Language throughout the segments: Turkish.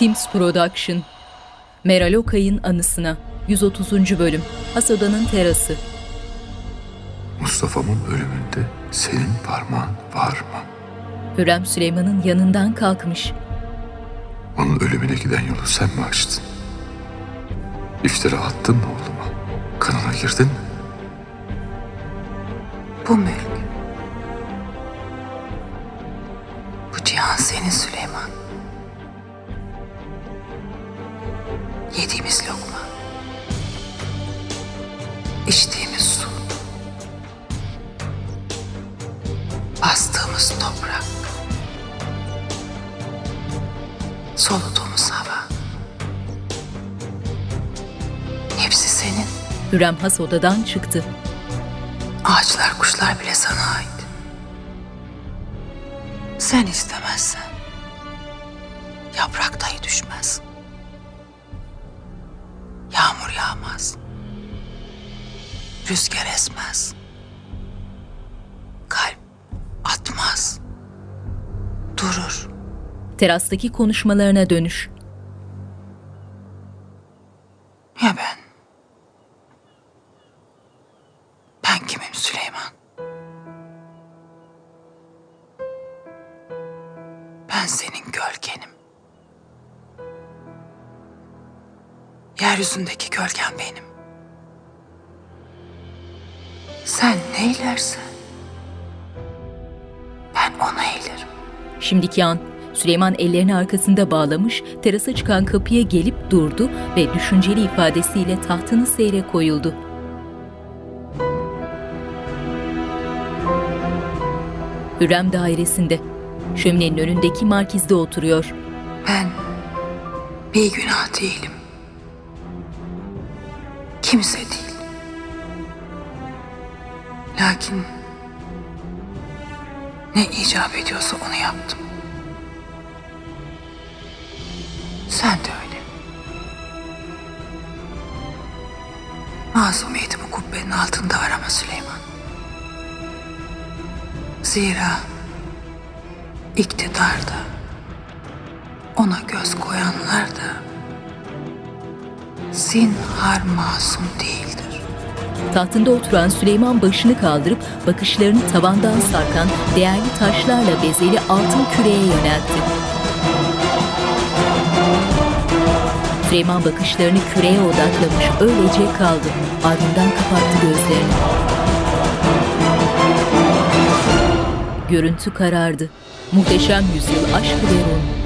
Teams Production Meral Okay'ın anısına 130. bölüm Hasoda'nın terası Mustafa'mın ölümünde senin parmağın var mı? Hürrem Süleyman'ın yanından kalkmış. Onun ölümüne giden yolu sen mi açtın? İftira attın mı oğluma? Kanına girdin mi? Bu mülk. Bu cihan senin Süleyman. Yediğimiz lokma. içtiğimiz su. Bastığımız toprak. Soluduğumuz hava. Hepsi senin. Hürrem Hasoda'dan çıktı. Ağaçlar, kuşlar bile sana ait. Sen istemezsen yaprak dahi düşmez. Rüzgar esmez. Kalp atmaz. Durur. Terastaki konuşmalarına dönüş. Ya ben? Ben kimim Süleyman? Ben senin gölgenim. Yeryüzündeki gölgen benim. Sen neylersen ben ona eylerim. Şimdiki an Süleyman ellerini arkasında bağlamış, terasa çıkan kapıya gelip durdu ve düşünceli ifadesiyle tahtını seyre koyuldu. Hürrem dairesinde, şöminenin önündeki markizde oturuyor. Ben bir günah değilim. Kimse değil. Lakin ne icap ediyorsa onu yaptım. Sen de öyle. Masumiyetimi kubbenin altında arama Süleyman. Zira iktidarda ona göz koyanlar da zinhar masum değildir. Tahtında oturan Süleyman başını kaldırıp bakışlarını tavandan sarkan değerli taşlarla bezeli altın küreye yöneltti. Süleyman bakışlarını küreye odaklamış öylece kaldı. Ardından kapattı gözlerini. Görüntü karardı. Muhteşem Yüzyıl Aşkı ve Rum.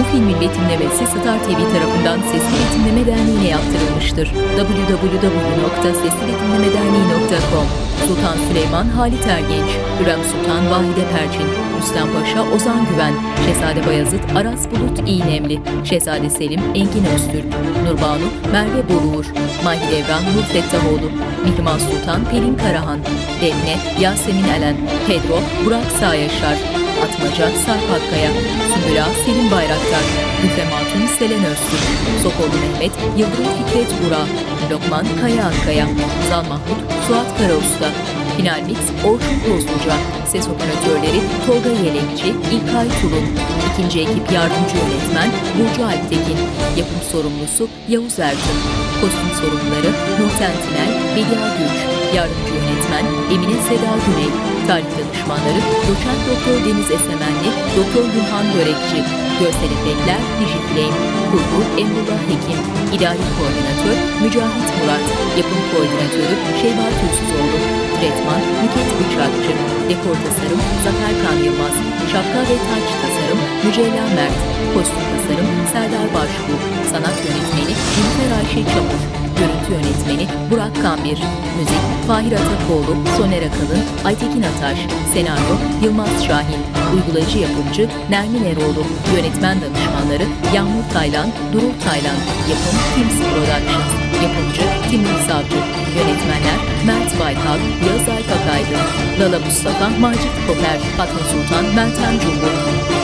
Bu filmin betimlemesi Star TV tarafından Sesli Betimleme Derneği'ne yaptırılmıştır. www.seslibetimlemederneği.com Sultan Süleyman Halit Ergenç, Hürrem Sultan Vahide Perçin, Rüstem Paşa Ozan Güven, Şehzade Bayezid Aras Bulut İğnemli, Şehzade Selim Engin Öztürk, Nurbanu Merve Boluğur, Mahidevran Nur Fettahoğlu, Mihrimah Sultan Pelin Karahan, Defne Yasemin Elen, Pedro Burak Sağyaşar, Atmaca Sarp Akkaya, Sümbüla Selim Bayraktar, Güfe Matun Selen Öztürk, Sokollu Mehmet Yıldırım Fikret Burak, Lokman Kaya Akkaya, Zal Mahmut Suat Karausta, Final Mix Orçun Kozluca, Ses Operatörleri Tolga Yelekçi, İlkay Tulun, İkinci Ekip Yardımcı Yönetmen Burcu Alptekin, Yapım Sorumlusu Yavuz Ertun, Kostüm Sorumluları Nurten Tinel, Bedia Gülç, Yardımcı Yönetmen Emine Seda Güney, Tarih Danışmanları Doçent Doktor Deniz Esemenli, Doktor Gülhan Börekçi, Görsel Efektler Dijiflame, Kurgu Emrullah Hekim, İdari Koordinatör Mücahit Murat, Yapım Koordinatörü Şeyma Tülsüzoğlu, Tretman Nüket Bıçakçı, Dekor Tasarım Zafer Kan Yılmaz, Şapka ve Taç Tasarım Mücella Mert, Kostüm Tasarım Serdar Başbu, Sanat Yönetmeni Nilüfer Ayşe Çamur, Görüntü Yönetmeni Burak Kambir, Müzik Fahir Atakoğlu, Soner Akalın, Aytekin Ataş, Senaryo Yılmaz Şahin, Uygulayıcı Yapımcı Nermin Eroğlu, Yönetmen Danışmanları Yağmur Taylan, Durul Taylan, Yapım Teams Productions, Yapımcı Timur Savcı, Yönetmenler Mert Baykal, Yağız Alp Akaydın, Lala Mustafa, Macit Koper, Fatma Sultan, Meltem Cumbur.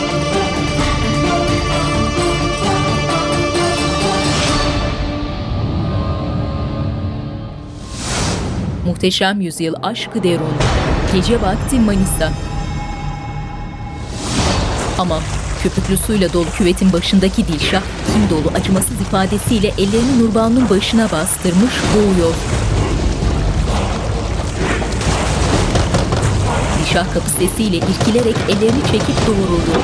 Muhteşem Yüzyıl Aşkı Derun Gece Vakti Manisa Ama Köpüklü suyla dolu küvetin başındaki Dilşah, kim dolu acımasız ifadesiyle ellerini Nurbanu'nun başına bastırmış, boğuyor. Dilşah kapı sesiyle irkilerek ellerini çekip doğruldu.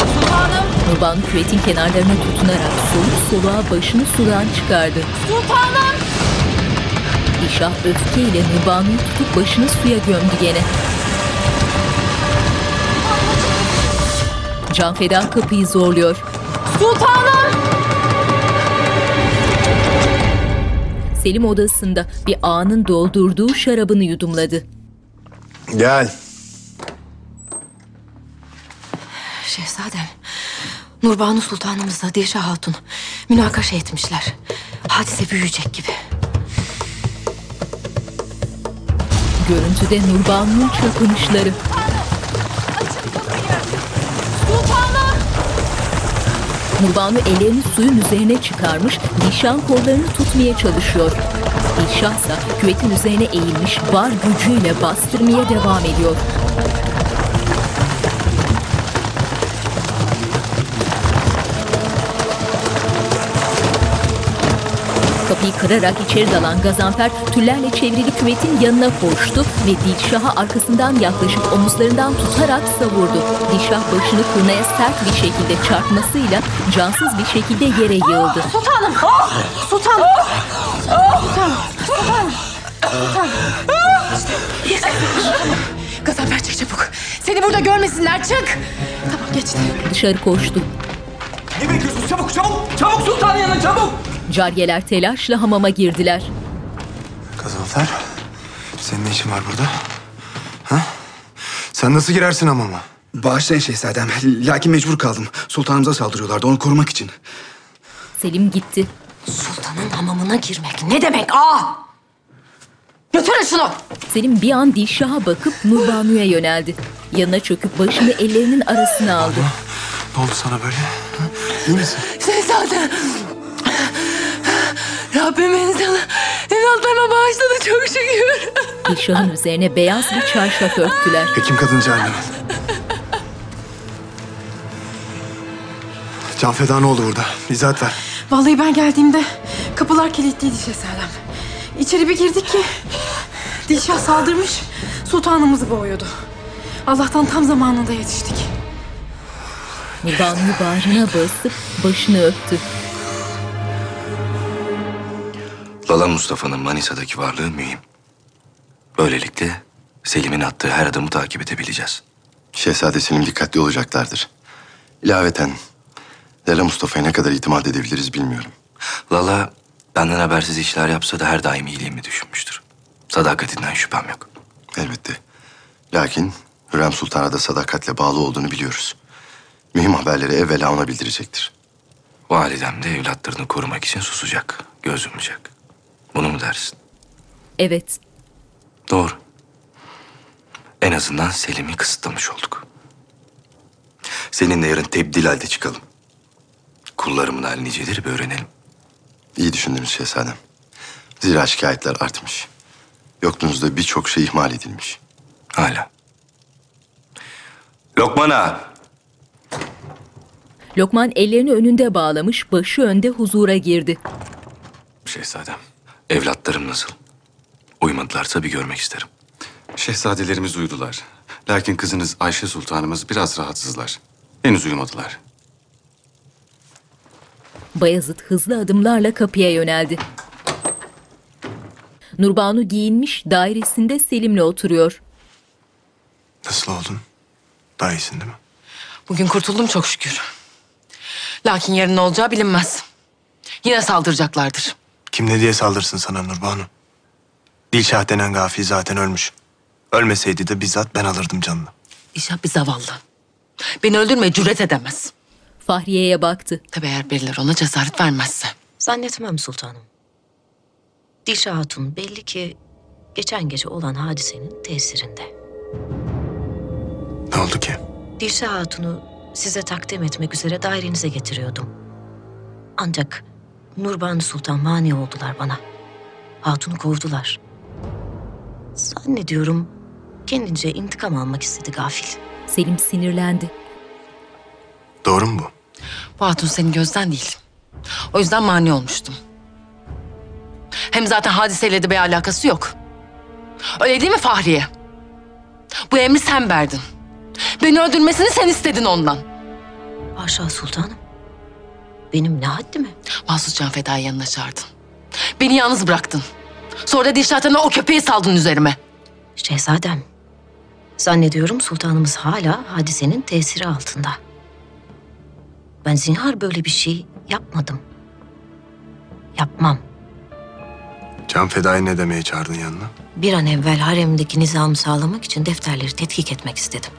Nurbanu küvetin kenarlarına tutunarak soluk soluğa başını sudan çıkardı. Sultanım! Dilşah öfkeyle Nurbanu'yu tutup başını suya gömdü gene. Canfeda kapıyı zorluyor. Sultanım! Selim odasında bir ağanın doldurduğu şarabını yudumladı. Gel. Şehzadem, Nurbanu Sultanımızla Dilşah Hatun münakaşa etmişler. Hadise büyüyecek gibi. Görüntüde Nurbanu'nun çırpınışları. Nurbanu ellerini suyun üzerine çıkarmış, Dilşah'ın kollarını tutmaya çalışıyor. Dilşah ise küvetin üzerine eğilmiş, var gücüyle bastırmaya devam ediyor. Kapıyı kırarak içeri dalan Gazanfer tüllerle çevrili küvetin yanına koştu ve Dilşah'a arkasından yaklaşıp omuzlarından tutarak savurdu. Dilşah başını kurnaya sert bir şekilde çarpmasıyla cansız bir şekilde yere yığıldı. Sultanım! Sultanım! Sultanım! Sultanım! Sultanım! Gazanfer çık çabuk. Seni burada görmesinler çık. Tamam geçti. Dışarı koştu. Ne bekliyorsun? Çabuk çabuk! Çabuk sultanın yanına çabuk! Cariyeler telaşla hamama girdiler. Gazanfer. Senin ne işin var burada? Ha? Sen nasıl girersin hamama? Bağışlayın şehzadem. Lakin mecbur kaldım. Sultanımıza saldırıyorlardı onu korumak için. Selim gitti. Sultanın hamamına girmek ne demek aa? Götürün şunu. Selim bir an Dilşah'a bakıp Nurbanu'ya yöneldi. Yanına çöküp başını ellerinin arasına aldı. Ne oldu sana böyle? Ha? İyi misin? Şehzadem. Rabbim sana evlatlarıma bağışladı çok şükür. Dilşah'ın üzerine beyaz bir çarşaf örttüler. Hekim kadın çağır hemen. Can feda ne oldu burada? İzahat ver. Vallahi ben geldiğimde kapılar kilitliydi şehzadem. İçeri bir girdik ki Dilşah saldırmış sultanımızı boğuyordu. Allah'tan tam zamanında yetiştik. Nurbanu'yu bağrına basıp başını öptü. Lala Mustafa'nın Manisa'daki varlığı mühim. Böylelikle Selim'in attığı her adımı takip edebileceğiz. Şehzade Selim dikkatli olacaklardır. İlaveten Lala Mustafa'ya ne kadar itimat edebiliriz bilmiyorum. Lala benden habersiz işler yapsa da her daim iyiliğimi düşünmüştür. Sadakatinden şüphem yok. Elbette. Lakin Hürrem Sultan'a da sadakatle bağlı olduğunu biliyoruz. Mühim haberleri evvela ona bildirecektir. Validem de evlatlarını korumak için susacak, göz yumacak. Bunu mu dersin? Evet, Doğru. En azından Selim'i kısıtlamış olduk. Seninle yarın tebdil halde çıkalım. Kullarımın hali nicedir bir öğrenelim. İyi düşündünüz şehzadem. Zira şikayetler artmış. Yokluğunuzda birçok şey ihmal edilmiş. Hala. Lokman ağa. Lokman ellerini önünde bağlamış, başı önde huzura girdi. Şehzadem, evlatlarım nasıl? Uyumadılarsa bir görmek isterim. Şehzadelerimiz uyudular. Lakin kızınız Ayşe Sultanımız biraz rahatsızlar. Henüz uyumadılar. Bayezid hızlı adımlarla kapıya yöneldi. Nurbanu giyinmiş dairesinde Selim'le oturuyor. Nasıl oldun? Daha iyisin değil mi? Bugün kurtuldum çok şükür. Lakin yarın ne olacağı bilinmez. Yine saldıracaklardır. Kim ne diye saldırsın sana Nurbanu? Dilşah denen gafil zaten ölmüş. Ölmeseydi de bizzat ben alırdım canını. İşah bir zavallı. Beni öldürmeye cüret edemez. Fahriye'ye baktı. Tabii eğer birileri ona cesaret vermezse. Zannetmem sultanım. Dilşah Hatun belli ki geçen gece olan hadisenin tesirinde. Ne oldu ki? Dilşah Hatun'u size takdim etmek üzere dairenize getiriyordum. Ancak Nurbanu Sultan mani oldular bana. Hatun'u kovdular. Zannediyorum kendince intikam almak istedi gafil. Selim sinirlendi. Doğru mu bu? Bu hatun senin gözden değil. O yüzden mani olmuştum. Hem zaten hadiseyle de bir alakası yok. Öyle değil mi Fahriye? Bu emri sen verdin. Beni öldürmesini sen istedin ondan. Haşa sultanım. Benim ne haddime? Mahsus Can Feda'yı yanına çağırdın. Beni yalnız bıraktın. Sonra da Dilşat'ına o köpeği saldın üzerime. Şehzadem. Zannediyorum sultanımız hala hadisenin tesiri altında. Ben zinhar böyle bir şey yapmadım. Yapmam. Can Feda'yı ne demeye çağırdın yanına? Bir an evvel haremdeki nizamı sağlamak için defterleri tetkik etmek istedim.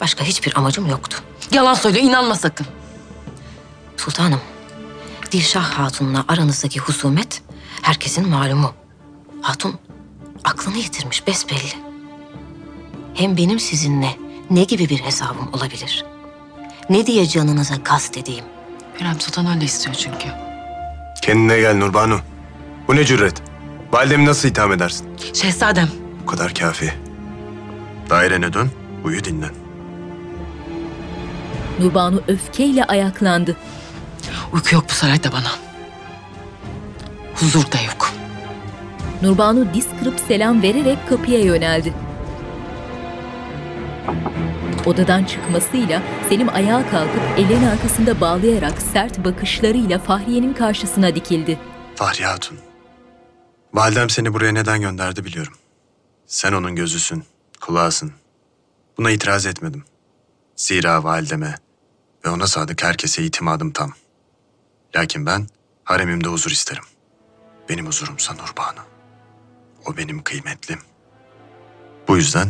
Başka hiçbir amacım yoktu. Yalan söyle, inanma sakın. Sultanım, Dilşah Hatun'la aranızdaki husumet herkesin malumu. Hatun aklını yitirmiş besbelli. Hem benim sizinle ne gibi bir hesabım olabilir? Ne diye canınıza kast edeyim? Hürrem Sultan öyle istiyor çünkü. Kendine gel Nurbanu. Bu ne cüret? Validemi nasıl itham edersin? Şehzadem, Bu kadar kafi. Dairene dön, uyu dinlen. Nurbanu öfkeyle ayaklandı. Uyku yok bu sarayda bana. Huzur da yok. Nurbanu diz kırıp selam vererek kapıya yöneldi. Odadan çıkmasıyla Selim ayağa kalkıp ellerini arkasında bağlayarak sert bakışlarıyla Fahriye'nin karşısına dikildi. Fahriye Hatun. Validem seni buraya neden gönderdi biliyorum. Sen onun gözüsün, kulağısın. Buna itiraz etmedim. Zira valideme ve ona sadık herkese itimadım tam. Lakin ben haremimde huzur isterim. Benim huzurumsa Nurbanu. O benim kıymetlim. Bu yüzden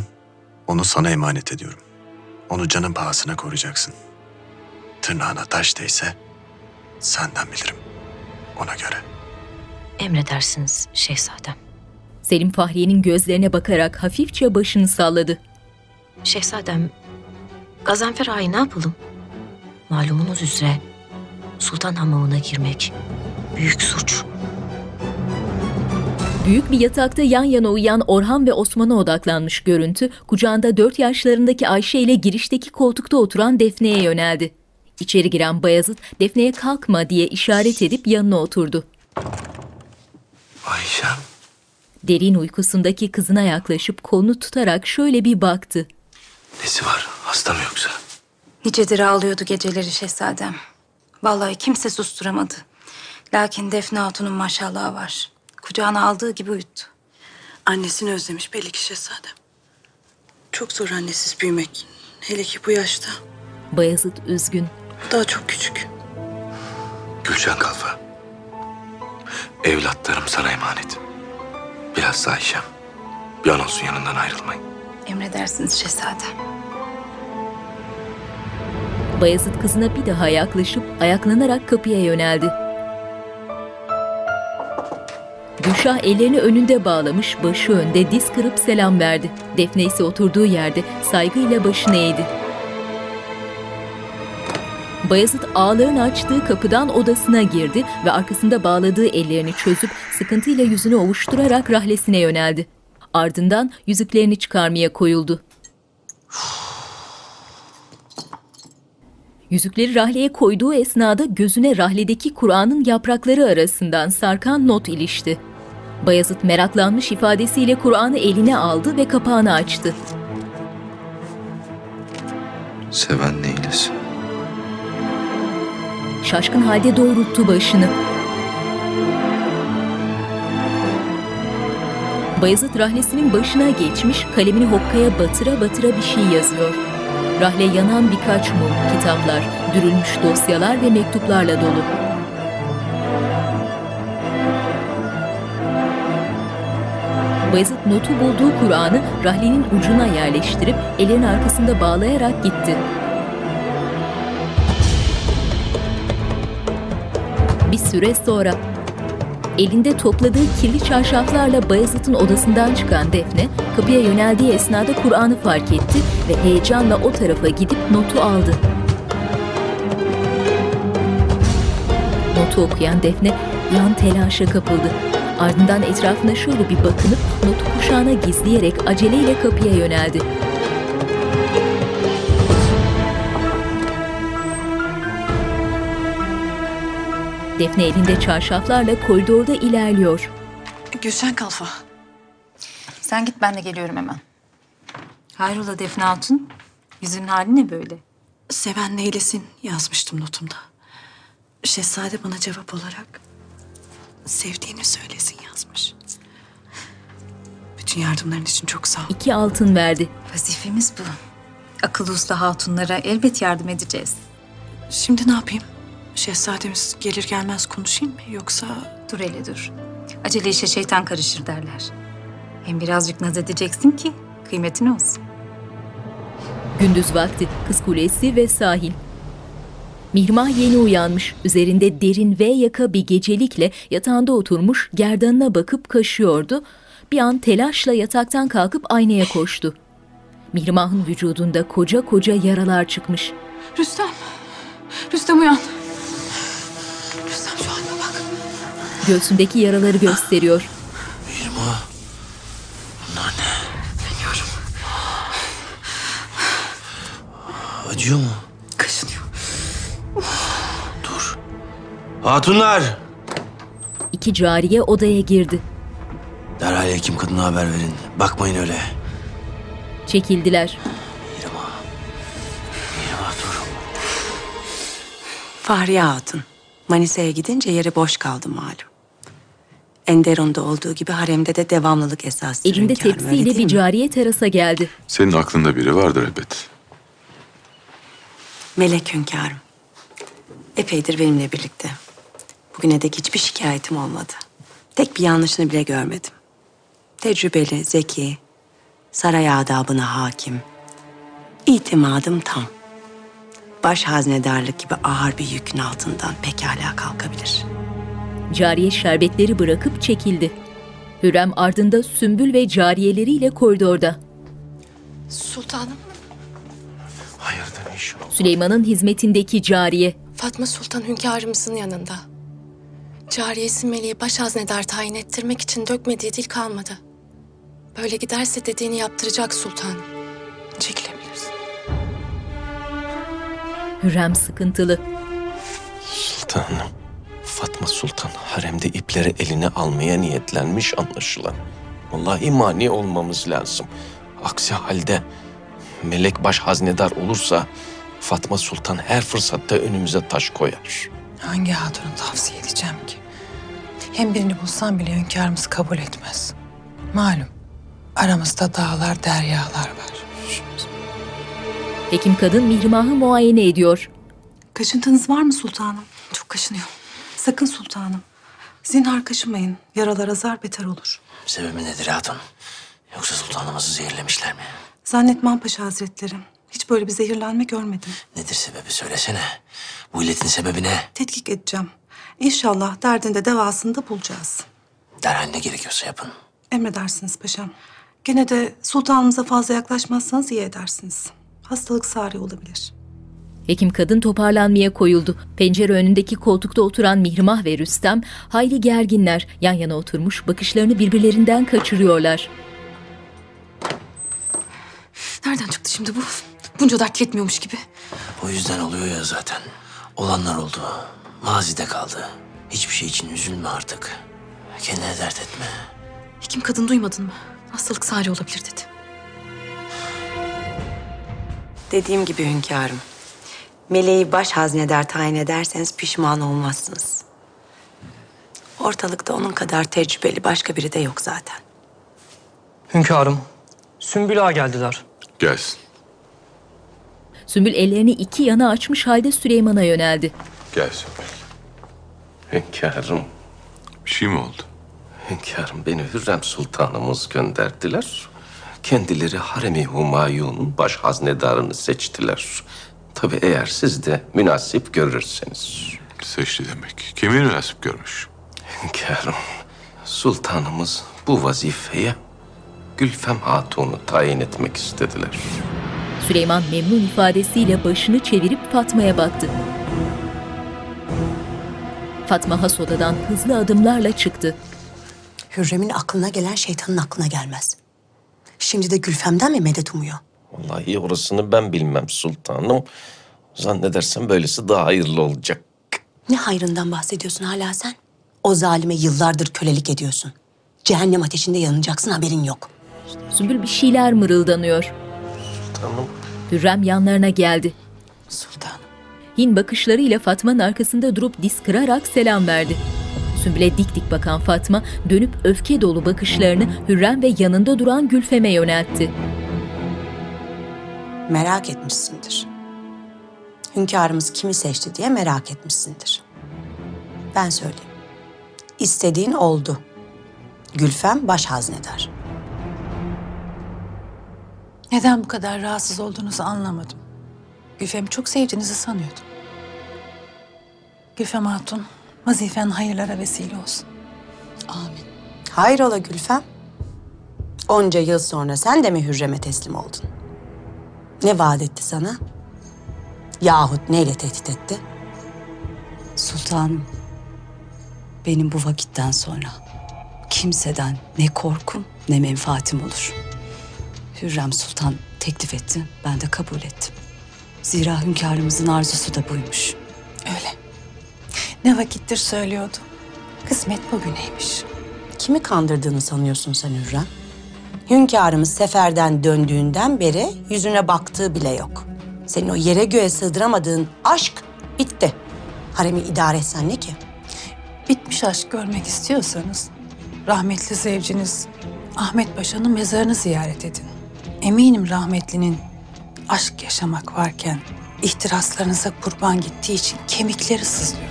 onu sana emanet ediyorum. Onu canın pahasına koruyacaksın. Tırnağına taş değse senden bilirim. Ona göre. Emredersiniz şehzadem. Selim Fahriye'nin gözlerine bakarak hafifçe başını salladı. Şehzadem, Gazanfer Ağa'yı ne yapalım? Malumunuz üzere sultan hamamına girmek büyük suç. Büyük bir yatakta yan yana uyuyan Orhan ve Osman'a odaklanmış görüntü, kucağında dört yaşlarındaki Ayşe ile girişteki koltukta oturan Defne'ye yöneldi. İçeri giren Bayezid, Defne'ye kalkma diye işaret edip yanına oturdu. Ayşem. Derin uykusundaki kızına yaklaşıp kolunu tutarak şöyle bir baktı. Nesi var? Hasta mı yoksa? Nicedir ağlıyordu geceleri şehzadem. Vallahi kimse susturamadı. Lakin Defne Hatun'un maşallahı var. Kucağına aldığı gibi uyuttu. Annesini özlemiş belli ki şehzadem. Çok zor annesiz büyümek. Hele ki bu yaşta. Bayezid üzgün. Daha çok küçük. Gülşen Kalfa. Evlatlarım sana emanet. Biraz Ayşem. Bir an olsun yanından ayrılmayın. Emredersiniz şehzadem. Bayezid kızına bir daha yaklaşıp ayaklanarak kapıya yöneldi. Gülşah ellerini önünde bağlamış, başı önde diz kırıp selam verdi. Defne ise oturduğu yerde saygıyla başını eğdi. Bayezid ağların açtığı kapıdan odasına girdi ve arkasında bağladığı ellerini çözüp sıkıntıyla yüzünü ovuşturarak rahlesine yöneldi. Ardından yüzüklerini çıkarmaya koyuldu. Yüzükleri rahleye koyduğu esnada gözüne rahledeki Kur'an'ın yaprakları arasından sarkan not ilişti. Bayezid meraklanmış ifadesiyle Kur'an'ı eline aldı ve kapağını açtı. Seven neylesin? Şaşkın halde doğrulttu başını. Bayezid rahlesinin başına geçmiş, kalemini hokkaya batıra batıra bir şey yazıyor. Rahle yanan birkaç mum, kitaplar, dürülmüş dosyalar ve mektuplarla dolu. Bayezid notu bulduğu Kur'an'ı rahlenin ucuna yerleştirip elinin arkasında bağlayarak gitti. Bir süre sonra elinde topladığı kirli çarşaflarla Bayezid'in odasından çıkan Defne kapıya yöneldiği esnada Kur'an'ı fark etti ve heyecanla o tarafa gidip notu aldı. Notu okuyan Defne yan telaşa kapıldı. Ardından etrafına şöyle bir bakınıp notu kuşağına gizleyerek aceleyle kapıya yöneldi. Defne elinde çarşaflarla koridorda ilerliyor. Gülşen Kalfa. Sen git ben de geliyorum hemen. Hayrola Defne Hatun? Yüzünün hali ne böyle? Seven neylesin yazmıştım notumda. Şehzade bana cevap olarak sevdiğini söylesin yazmış. Bütün yardımların için çok sağ ol. İki altın verdi. Vazifemiz bu. Akıllı usta hatunlara elbet yardım edeceğiz. Şimdi ne yapayım? Şehzademiz gelir gelmez konuşayım mı yoksa... Dur hele dur. Acele işe şeytan karışır derler. Hem birazcık naz edeceksin ki kıymetin olsun. Gündüz vakti kız kulesi ve sahil. Mihrimah yeni uyanmış. Üzerinde derin V yaka bir gecelikle yatağında oturmuş gerdanına bakıp kaşıyordu. Bir an telaşla yataktan kalkıp aynaya koştu. Mihrimah'ın vücudunda koca koca yaralar çıkmış. Rüstem. Rüstem uyan. Göğsündeki yaraları gösteriyor. Mihrimah. Bunlar ne? Bilmiyorum. Acıyor mu? Kaşınıyor. Dur. Hatunlar! İki cariye odaya girdi. Derhal hekim kadına haber verin. Bakmayın öyle. Çekildiler. Mihrimah dur. Fahriye Hatun. Manisa'ya gidince yeri boş kaldı malum. Enderon'da olduğu gibi haremde de devamlılık esastır Elinde hünkârım, öyle tepsiyle değil bir mi? cariye terasa geldi. Senin aklında biri vardır elbet. Melek hünkârım. Epeydir benimle birlikte. Bugüne dek hiçbir şikayetim olmadı. Tek bir yanlışını bile görmedim. Tecrübeli, zeki, saray adabına hakim. İtimadım tam. Baş haznedarlık gibi ağır bir yükün altından pekala kalkabilir. Cariye şerbetleri bırakıp çekildi. Hürrem ardında sümbül ve cariyeleriyle koridorda. Sultanım, Hayırdır inşallah. Süleyman'ın hizmetindeki cariye. Fatma Sultan hünkârımızın yanında. Cariyesi Meleği baş haznedar tayin ettirmek için dökmediği dil kalmadı. Böyle giderse dediğini yaptıracak sultanım. Çekilebilirsin. Hürrem sıkıntılı. Sultanım, Fatma Sultan haremde ipleri eline almaya niyetlenmiş anlaşılan. Vallahi mani olmamız lazım. Aksi halde melek baş haznedar olursa Fatma Sultan her fırsatta önümüze taş koyar. Hangi hatunu tavsiye edeceğim ki? Hem birini bulsam bile hünkârımız kabul etmez. Malum aramızda dağlar deryalar var. Hekim kadın Mihrimah'ı muayene ediyor. Kaşıntınız var mı sultanım? Çok kaşınıyor. Sakın sultanım. Zinhar kaşımayın. Yaralar azar beter olur. Sebebi nedir hatun? Yoksa sultanımızı zehirlemişler mi? Zannetmem paşa hazretleri. Hiç böyle bir zehirlenme görmedim. Nedir sebebi söylesene. Bu illetin sebebi ne? Tetkik edeceğim. İnşallah derdinde devasını da bulacağız. Derhal ne gerekiyorsa yapın. Emredersiniz paşam. Gene de sultanımıza fazla yaklaşmazsanız iyi edersiniz. Hastalık sari olabilir. Hekim kadın toparlanmaya koyuldu. Pencere önündeki koltukta oturan Mihrimah ve Rüstem hayli gerginler. Yan yana oturmuş bakışlarını birbirlerinden kaçırıyorlar. Nereden çıktı şimdi bu? Bunca dert yetmiyormuş gibi. O yüzden oluyor ya zaten. Olanlar oldu. Mazide kaldı. Hiçbir şey için üzülme artık. Kendine dert etme. Hekim kadın duymadın mı? Hastalık sari olabilir dedi. Dediğim gibi hünkârım. Meleği baş haznedar tayin ederseniz pişman olmazsınız. Ortalıkta onun kadar tecrübeli başka biri de yok zaten. Hünkârım, Sümbül Ağa geldiler. Gelsin. Sümbül ellerini iki yana açmış halde Süleyman'a yöneldi. Gelsin. Hünkârım, Bir şey mi oldu? hünkârım beni Hürrem Sultanımız gönderdiler. Kendileri Harem-i Humayun'un baş haznedarını seçtiler. Tabii eğer siz de münasip görürseniz. Seçti demek. Kimi münasip görmüş? Hünkârım, sultanımız bu vazifeye Gülfem Hatun'u tayin etmek istediler. Süleyman memnun ifadesiyle başını çevirip Fatma'ya baktı. Fatma has odadan hızlı adımlarla çıktı. Hürrem'in aklına gelen şeytanın aklına gelmez. Şimdi de Gülfem'den mi medet umuyor? Vallahi orasını ben bilmem sultanım. Zannedersem böylesi daha hayırlı olacak. Ne hayrından bahsediyorsun hala sen? O zalime yıllardır kölelik ediyorsun. Cehennem ateşinde yanacaksın haberin yok. Sümbül bir şeyler mırıldanıyor. Tamam. Hürrem yanlarına geldi. Sultanım. Hin bakışlarıyla Fatma'nın arkasında durup diz kırarak selam verdi. Sümbül'e dik dik bakan Fatma dönüp öfke dolu bakışlarını Hürrem ve yanında duran Gülfem'e yöneltti. Merak etmişsindir. Hünkârımız kimi seçti diye merak etmişsindir. Ben söyleyeyim. İstediğin oldu. Gülfem baş haznedar. Neden bu kadar rahatsız olduğunuzu anlamadım. Gülfem'i çok sevdiğinizi sanıyordum. Gülfem Hatun, vazifen hayırlara vesile olsun. Hayrola Gülfem? Onca yıl sonra sen de mi Hürrem'e teslim oldun? Ne vaat etti sana? Yahut neyle tehdit etti? Sultanım, benim bu vakitten sonra kimseden ne korkum ne menfaatim olur. Hürrem Sultan teklif etti, ben de kabul ettim. Zira hünkârımızın arzusu da buymuş. Öyle. Ne vakittir söylüyordu. Kısmet bugüneymiş. Kimi kandırdığını sanıyorsun sen Hürrem? Hünkârımız seferden döndüğünden beri yüzüne baktığı bile yok. Senin o yere göğe sığdıramadığın aşk bitti. Haremi idare etsen ne ki? Bitmiş aşk görmek istiyorsanız rahmetli zevciniz Ahmet Paşa'nın mezarını ziyaret edin. Eminim rahmetlinin aşk yaşamak varken ihtiraslarınıza kurban gittiği için kemikleri sızlıyor.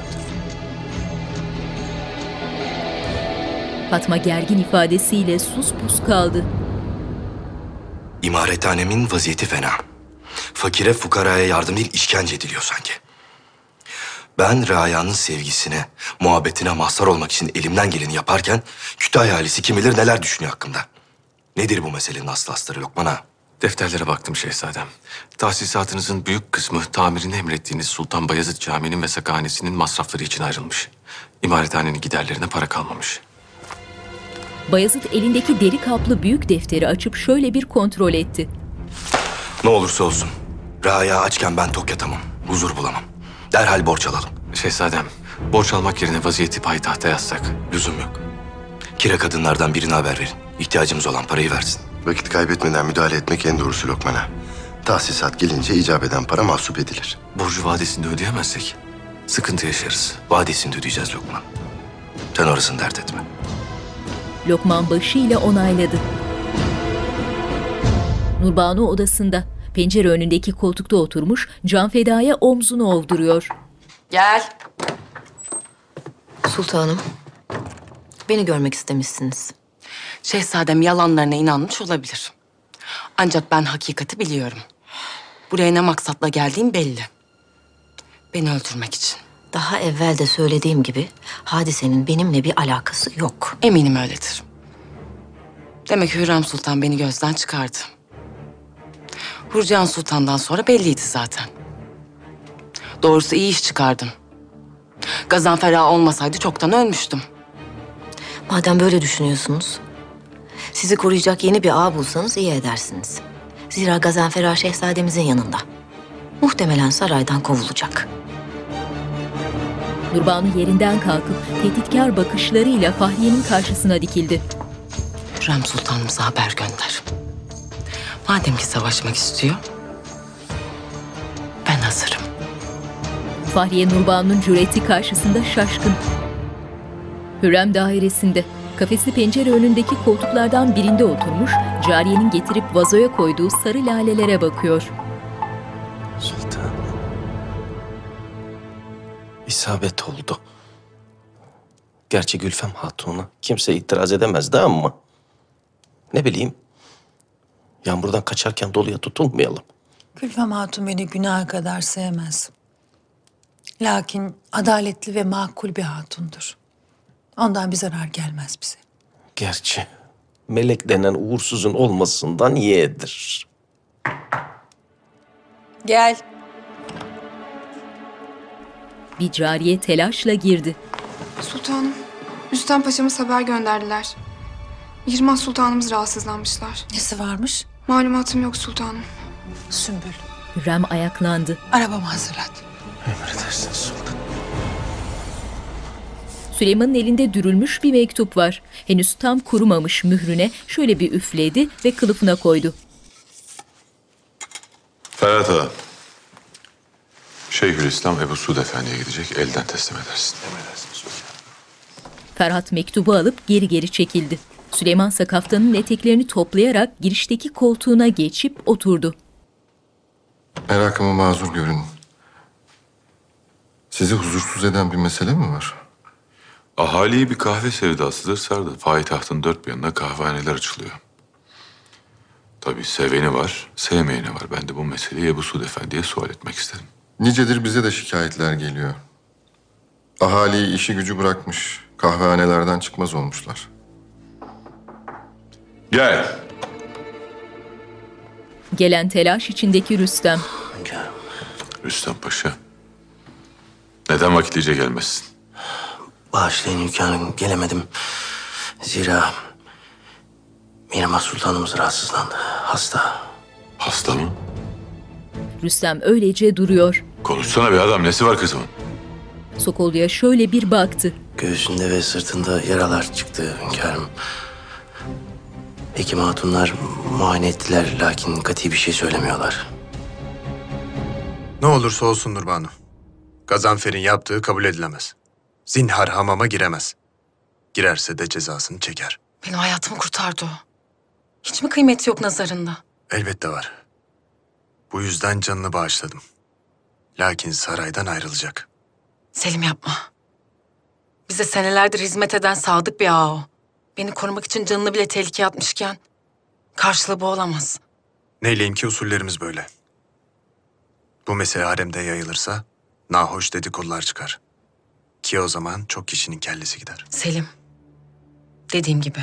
Fatma gergin ifadesiyle sus pus kaldı. İmarethanemin vaziyeti fena. Fakire fukaraya yardım değil işkence ediliyor sanki. Ben Raya'nın sevgisine, muhabbetine mazhar olmak için elimden geleni yaparken Kütahya ailesi kim bilir neler düşünüyor hakkımda. Nedir bu meselenin aslı astarı Lokman ağa? Defterlere baktım şehzadem. Tahsisatınızın büyük kısmı tamirini emrettiğiniz Sultan Bayezid Camii'nin ve sakhanesinin masrafları için ayrılmış. İmarethanenin giderlerine para kalmamış. Bayezid elindeki deri kaplı büyük defteri açıp şöyle bir kontrol etti. Ne olursa olsun. Raya açken ben tok yatamam. Huzur bulamam. Derhal borç alalım. Şehzadem, borç almak yerine vaziyeti payitahta yazsak. Lüzum yok. Kira kadınlardan birine haber verin. İhtiyacımız olan parayı versin. Vakit kaybetmeden müdahale etmek en doğrusu Lokman'a. Tahsisat gelince icap eden para mahsup edilir. Borcu vadesinde ödeyemezsek sıkıntı yaşarız. Vadesinde ödeyeceğiz Lokman. Sen orasını dert etme. Lokman başıyla onayladı. Nurbanu odasında pencere önündeki koltukta oturmuş Can Feda'ya omzunu ovduruyor. Gel. Sultanım, beni görmek istemişsiniz. Şehzadem yalanlarına inanmış olabilir. Ancak ben hakikati biliyorum. Buraya ne maksatla geldiğim belli. Beni öldürmek için. Daha evvel de söylediğim gibi hadisenin benimle bir alakası yok. Eminim öyledir. Demek Hürrem Sultan beni gözden çıkardı. Hurcan Sultan'dan sonra belliydi zaten. Doğrusu iyi iş çıkardım. Gazanfer Ağa olmasaydı çoktan ölmüştüm. Madem böyle düşünüyorsunuz, sizi koruyacak yeni bir ağ bulsanız iyi edersiniz. Zira Gazanfer Ağa şehzademizin yanında. Muhtemelen saraydan kovulacak. Nurbanu yerinden kalkıp tehditkar bakışlarıyla Fahriye'nin karşısına dikildi. Hürrem Sultanımıza haber gönder. Madem ki savaşmak istiyor, ben hazırım. Fahriye Nurbanu'nun cüreti karşısında şaşkın. Hürrem dairesinde kafesli pencere önündeki koltuklardan birinde oturmuş, cariyenin getirip vazoya koyduğu sarı lalelere bakıyor. İsabet oldu. Gerçi Gülfem Hatun'a kimse itiraz edemezdi ama... Ne bileyim. Yağmurdan kaçarken doluya tutulmayalım. Gülfem Hatun beni günaha kadar sevmez. Lakin adaletli ve makul bir hatundur. Ondan bir zarar gelmez bize. Gerçi melek denen uğursuzun olmasından yeğedir. Gel. Bir cariye telaşla girdi. Sultanım, Rüstem Paşa'mız haber gönderdiler. Mihrimah Sultanımız rahatsızlanmışlar. Nesi varmış? Malumatım yok sultanım. Sümbül, Hürrem ayaklandı. arabamı hazırlat. Emredersin sultan. Süleyman'ın elinde dürülmüş bir mektup var. Henüz tam kurumamış mührüne şöyle bir üfledi ve kılıfına koydu. Ferhat Ağa. Şeyhülislam Ebu Suud Efendi'ye gidecek, elden teslim edersin. Ferhat mektubu alıp geri geri çekildi. Süleyman ise kaftanın eteklerini toplayarak girişteki koltuğuna geçip oturdu. Merakımı mazur görün. Sizi huzursuz eden bir mesele mi var? Ahaliyi bir kahve sevdasıdır sardı. Payitahtın dört bir yanına kahvehaneler açılıyor. Tabii seveni var, sevmeyeni var. Ben de bu meseleyi Ebu Suud Efendi'ye sual etmek istedim. Nicedir bize de şikayetler geliyor. Ahali işi gücü bırakmış. Kahvehanelerden çıkmaz olmuşlar. Gel. Gelen telaş içindeki Rüstem. Rüstem Paşa. Neden vakitlice gelmezsin? Bağışlayın hünkârım gelemedim. Zira Mirmah Sultanımız rahatsızlandı. Hasta. Hasta mı? Rüstem öylece duruyor. Konuşsana bir adam. Nesi var kızımın? Sokollu'ya şöyle bir baktı. Göğsünde ve sırtında yaralar çıktı hünkârım. Hekim hatunlar muayene ettiler lakin kati bir şey söylemiyorlar. Ne olursa olsun Nurbanu. Gazanfer'in yaptığı kabul edilemez. Zinhar hamama giremez. Girerse de cezasını çeker. Benim hayatımı kurtardı o. Hiç mi kıymeti yok nazarında? Elbette var. Bu yüzden canını bağışladım. Lakin saraydan ayrılacak. Selim yapma. Bize senelerdir hizmet eden sadık bir ağa o. Beni korumak için canını bile tehlikeye atmışken karşılığı bu olamaz. Neyleyim ki usullerimiz böyle. Bu mesele haremde yayılırsa nahoş dedikodular çıkar. Ki o zaman çok kişinin kellesi gider. Selim. Dediğim gibi.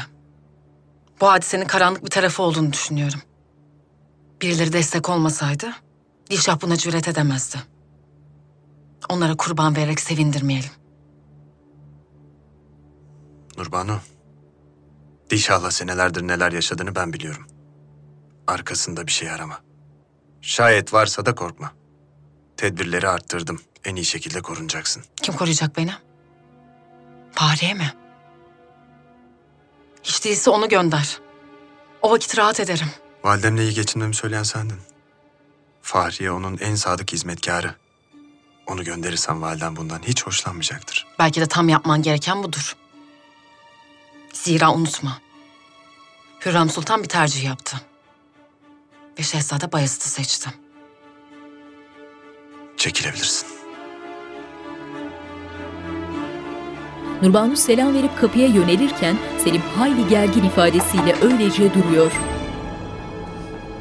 Bu hadisenin karanlık bir tarafı olduğunu düşünüyorum. Birileri destek olmasaydı Dilşah buna cüret edemezdi. Onlara kurban vererek sevindirmeyelim. Nurbanu, Dişah'la senelerdir neler yaşadığını ben biliyorum. Arkasında bir şey arama. Şayet varsa da korkma. Tedbirleri arttırdım. En iyi şekilde korunacaksın. Kim koruyacak beni? Fahriye mi? Hiç değilse onu gönder. O vakit rahat ederim. Validemle iyi geçinmemi söyleyen sendin. Fahriye onun en sadık hizmetkarı. Onu gönderirsen validen bundan hiç hoşlanmayacaktır. Belki de tam yapman gereken budur. Zira unutma. Hürrem Sultan bir tercih yaptı. Ve Şehzade Bayezid'i seçti. Çekilebilirsin. Nurbanu selam verip kapıya yönelirken Selim hayli gergin ifadesiyle öylece duruyor.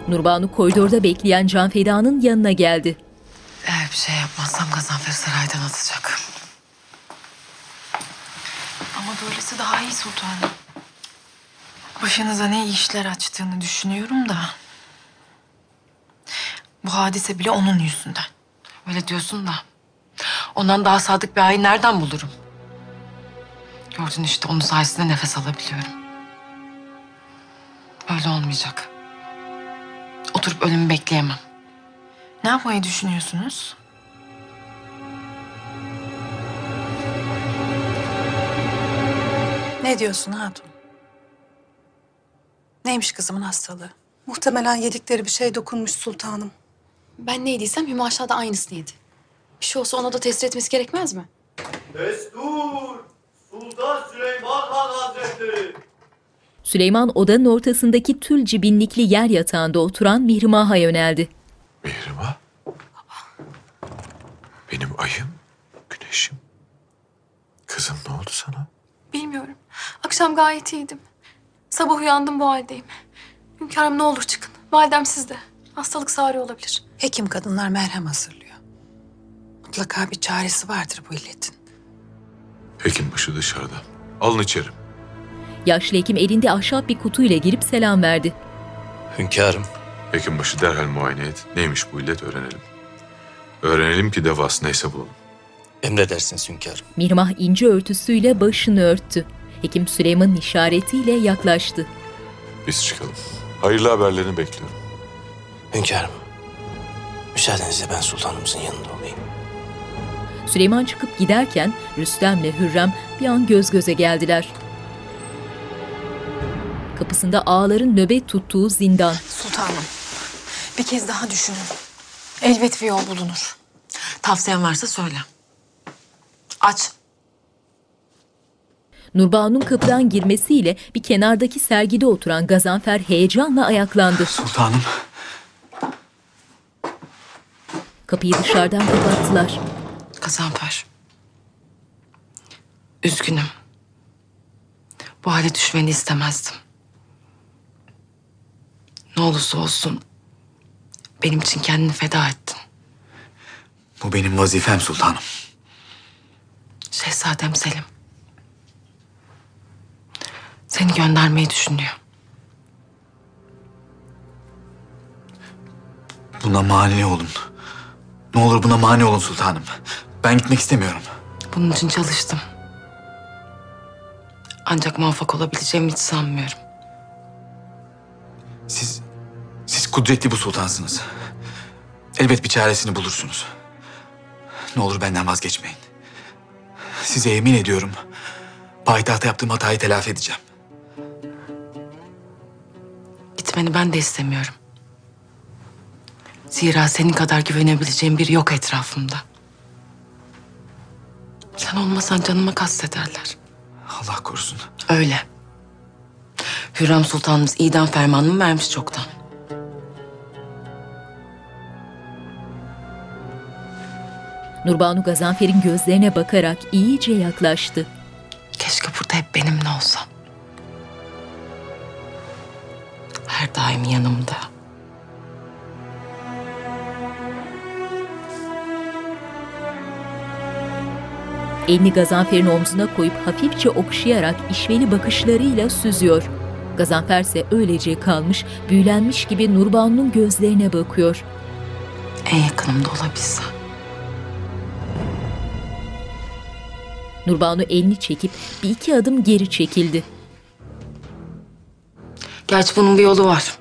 Nurbanu koridorda bekleyen Can Feda'nın yanına geldi. Eğer bir şey yapmazsam Gazanfer saraydan atacak. Ama böylesi daha iyi sultanım. Başınıza ne işler açtığını düşünüyorum da. Bu hadise bile onun yüzünden. Öyle diyorsun da. Ondan daha sadık bir ağayı nereden bulurum? Gördün işte onun sayesinde nefes alabiliyorum. Böyle olmayacak. Oturup ölümü bekleyemem. Ne yapmayı düşünüyorsunuz? Ne diyorsun hatun? Neymiş kızımın hastalığı? Muhtemelen yedikleri bir şey dokunmuş sultanım. Ben ne yediysem Hüma Aşağı da aynısını yedi. Bir şey olsa ona da tesir etmesi gerekmez mi? Destur! Sultan Süleyman Han Hazretleri! Süleyman odanın ortasındaki tül cibinlikli yer yatağında oturan Mihrimah'a yöneldi. Mihrimah? Benim ayım, güneşim. Kızım ne oldu sana? Bilmiyorum. Akşam gayet iyiydim. Sabah uyandım bu haldeyim. Hünkârım ne olur çıkın. Validem sizde. Hastalık sari olabilir. Hekim kadınlar merhem hazırlıyor. Mutlaka bir çaresi vardır bu illetin. Hekimbaşı dışarıda. Alın içeri. Yaşlı hekim elinde ahşap bir kutuyla girip selam verdi. Hünkârım. Hekimbaşı derhal muayene et. Neymiş bu illet öğrenelim. Öğrenelim ki devası neyse bulalım. Emredersiniz hünkârım. Mihrimah ince örtüsüyle başını örttü. Hekim Süleyman'ın işaretiyle yaklaştı. Biz çıkalım. Hayırlı haberlerini bekliyorum. Hünkârım. Müsaadenizle ben sultanımızın yanında olayım. Süleyman çıkıp giderken Rüstem'le Hürrem bir an göz göze geldiler. Kapısında ağaların nöbet tuttuğu zindan. Sultanım, bir kez daha düşünün. Elbet bir yol bulunur. Tavsiyen varsa söyle. Aç. Nurbanu'nun kapıdan girmesiyle bir kenardaki sergide oturan Gazanfer heyecanla ayaklandı. Sultanım. Kapıyı dışarıdan kapattılar. Gazanfer. Üzgünüm. Bu hale düşmeni istemezdim. Ne olursa olsun benim için kendini feda ettin. Bu benim vazifem sultanım. Şehzadem Selim. Seni göndermeyi düşünüyor. Buna mani olun. Ne olur buna mani olun sultanım. Ben gitmek istemiyorum. Bunun için çalıştım. Ancak muvaffak olabileceğimi hiç sanmıyorum. Siz, siz kudretli bu sultansınız. Elbet bir çaresini bulursunuz. Ne olur benden vazgeçmeyin. Size yemin ediyorum, payitahta yaptığım hatayı telafi edeceğim. Gitmeni ben de istemiyorum. Zira senin kadar güvenebileceğim biri yok etrafımda. Sen olmasan canıma kastederler. Allah korusun. Öyle. Hürrem Sultanımız idam fermanını vermiş çoktan. Nurbanu Gazanfer'in gözlerine bakarak iyice yaklaştı. Keşke burada hep benimle olsan. Her daim yanımda. Elini Gazanfer'in omzuna koyup hafifçe okşayarak işveli bakışlarıyla süzüyor. Gazanfer ise öylece kalmış, büyülenmiş gibi Nurbanu'nun gözlerine bakıyor. En yakınımda olabilsen. Nurbanu elini çekip bir iki adım geri çekildi. Gerçi bunun bir yolu var.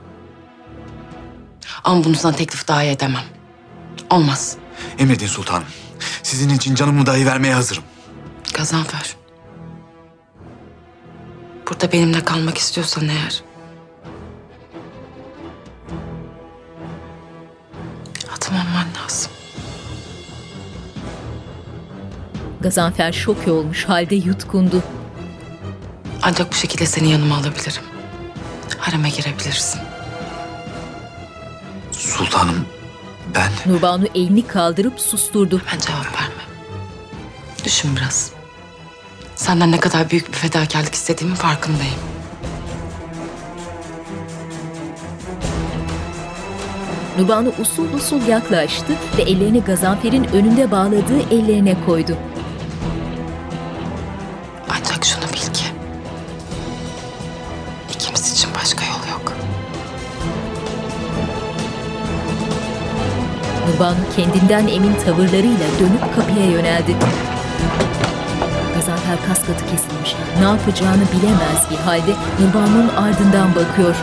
Ama bunu sana teklif dahi edemem. Olmaz. Emredin sultanım. Sizin için canımı dahi vermeye hazırım. Gazanfer. Burada benimle kalmak istiyorsan eğer... Gazanfer şok olmuş halde yutkundu. Ancak bu şekilde seni yanıma alabilirim. Hareme girebilirsin. Sultanım, ben... Nurbanu elini kaldırıp susturdu. Ben cevap verme. Düşün biraz. Senden ne kadar büyük bir fedakarlık istediğimin farkındayım. Nurbanu usul usul yaklaştı ve ellerini Gazanfer'in önünde bağladığı ellerine koydu. Nurbanu kendinden emin tavırlarıyla dönüp kapıya yöneldi. Gazanfer kaskatı kesilmiş. Ne yapacağını bilemez bir halde Nurbanu'nun ardından bakıyor.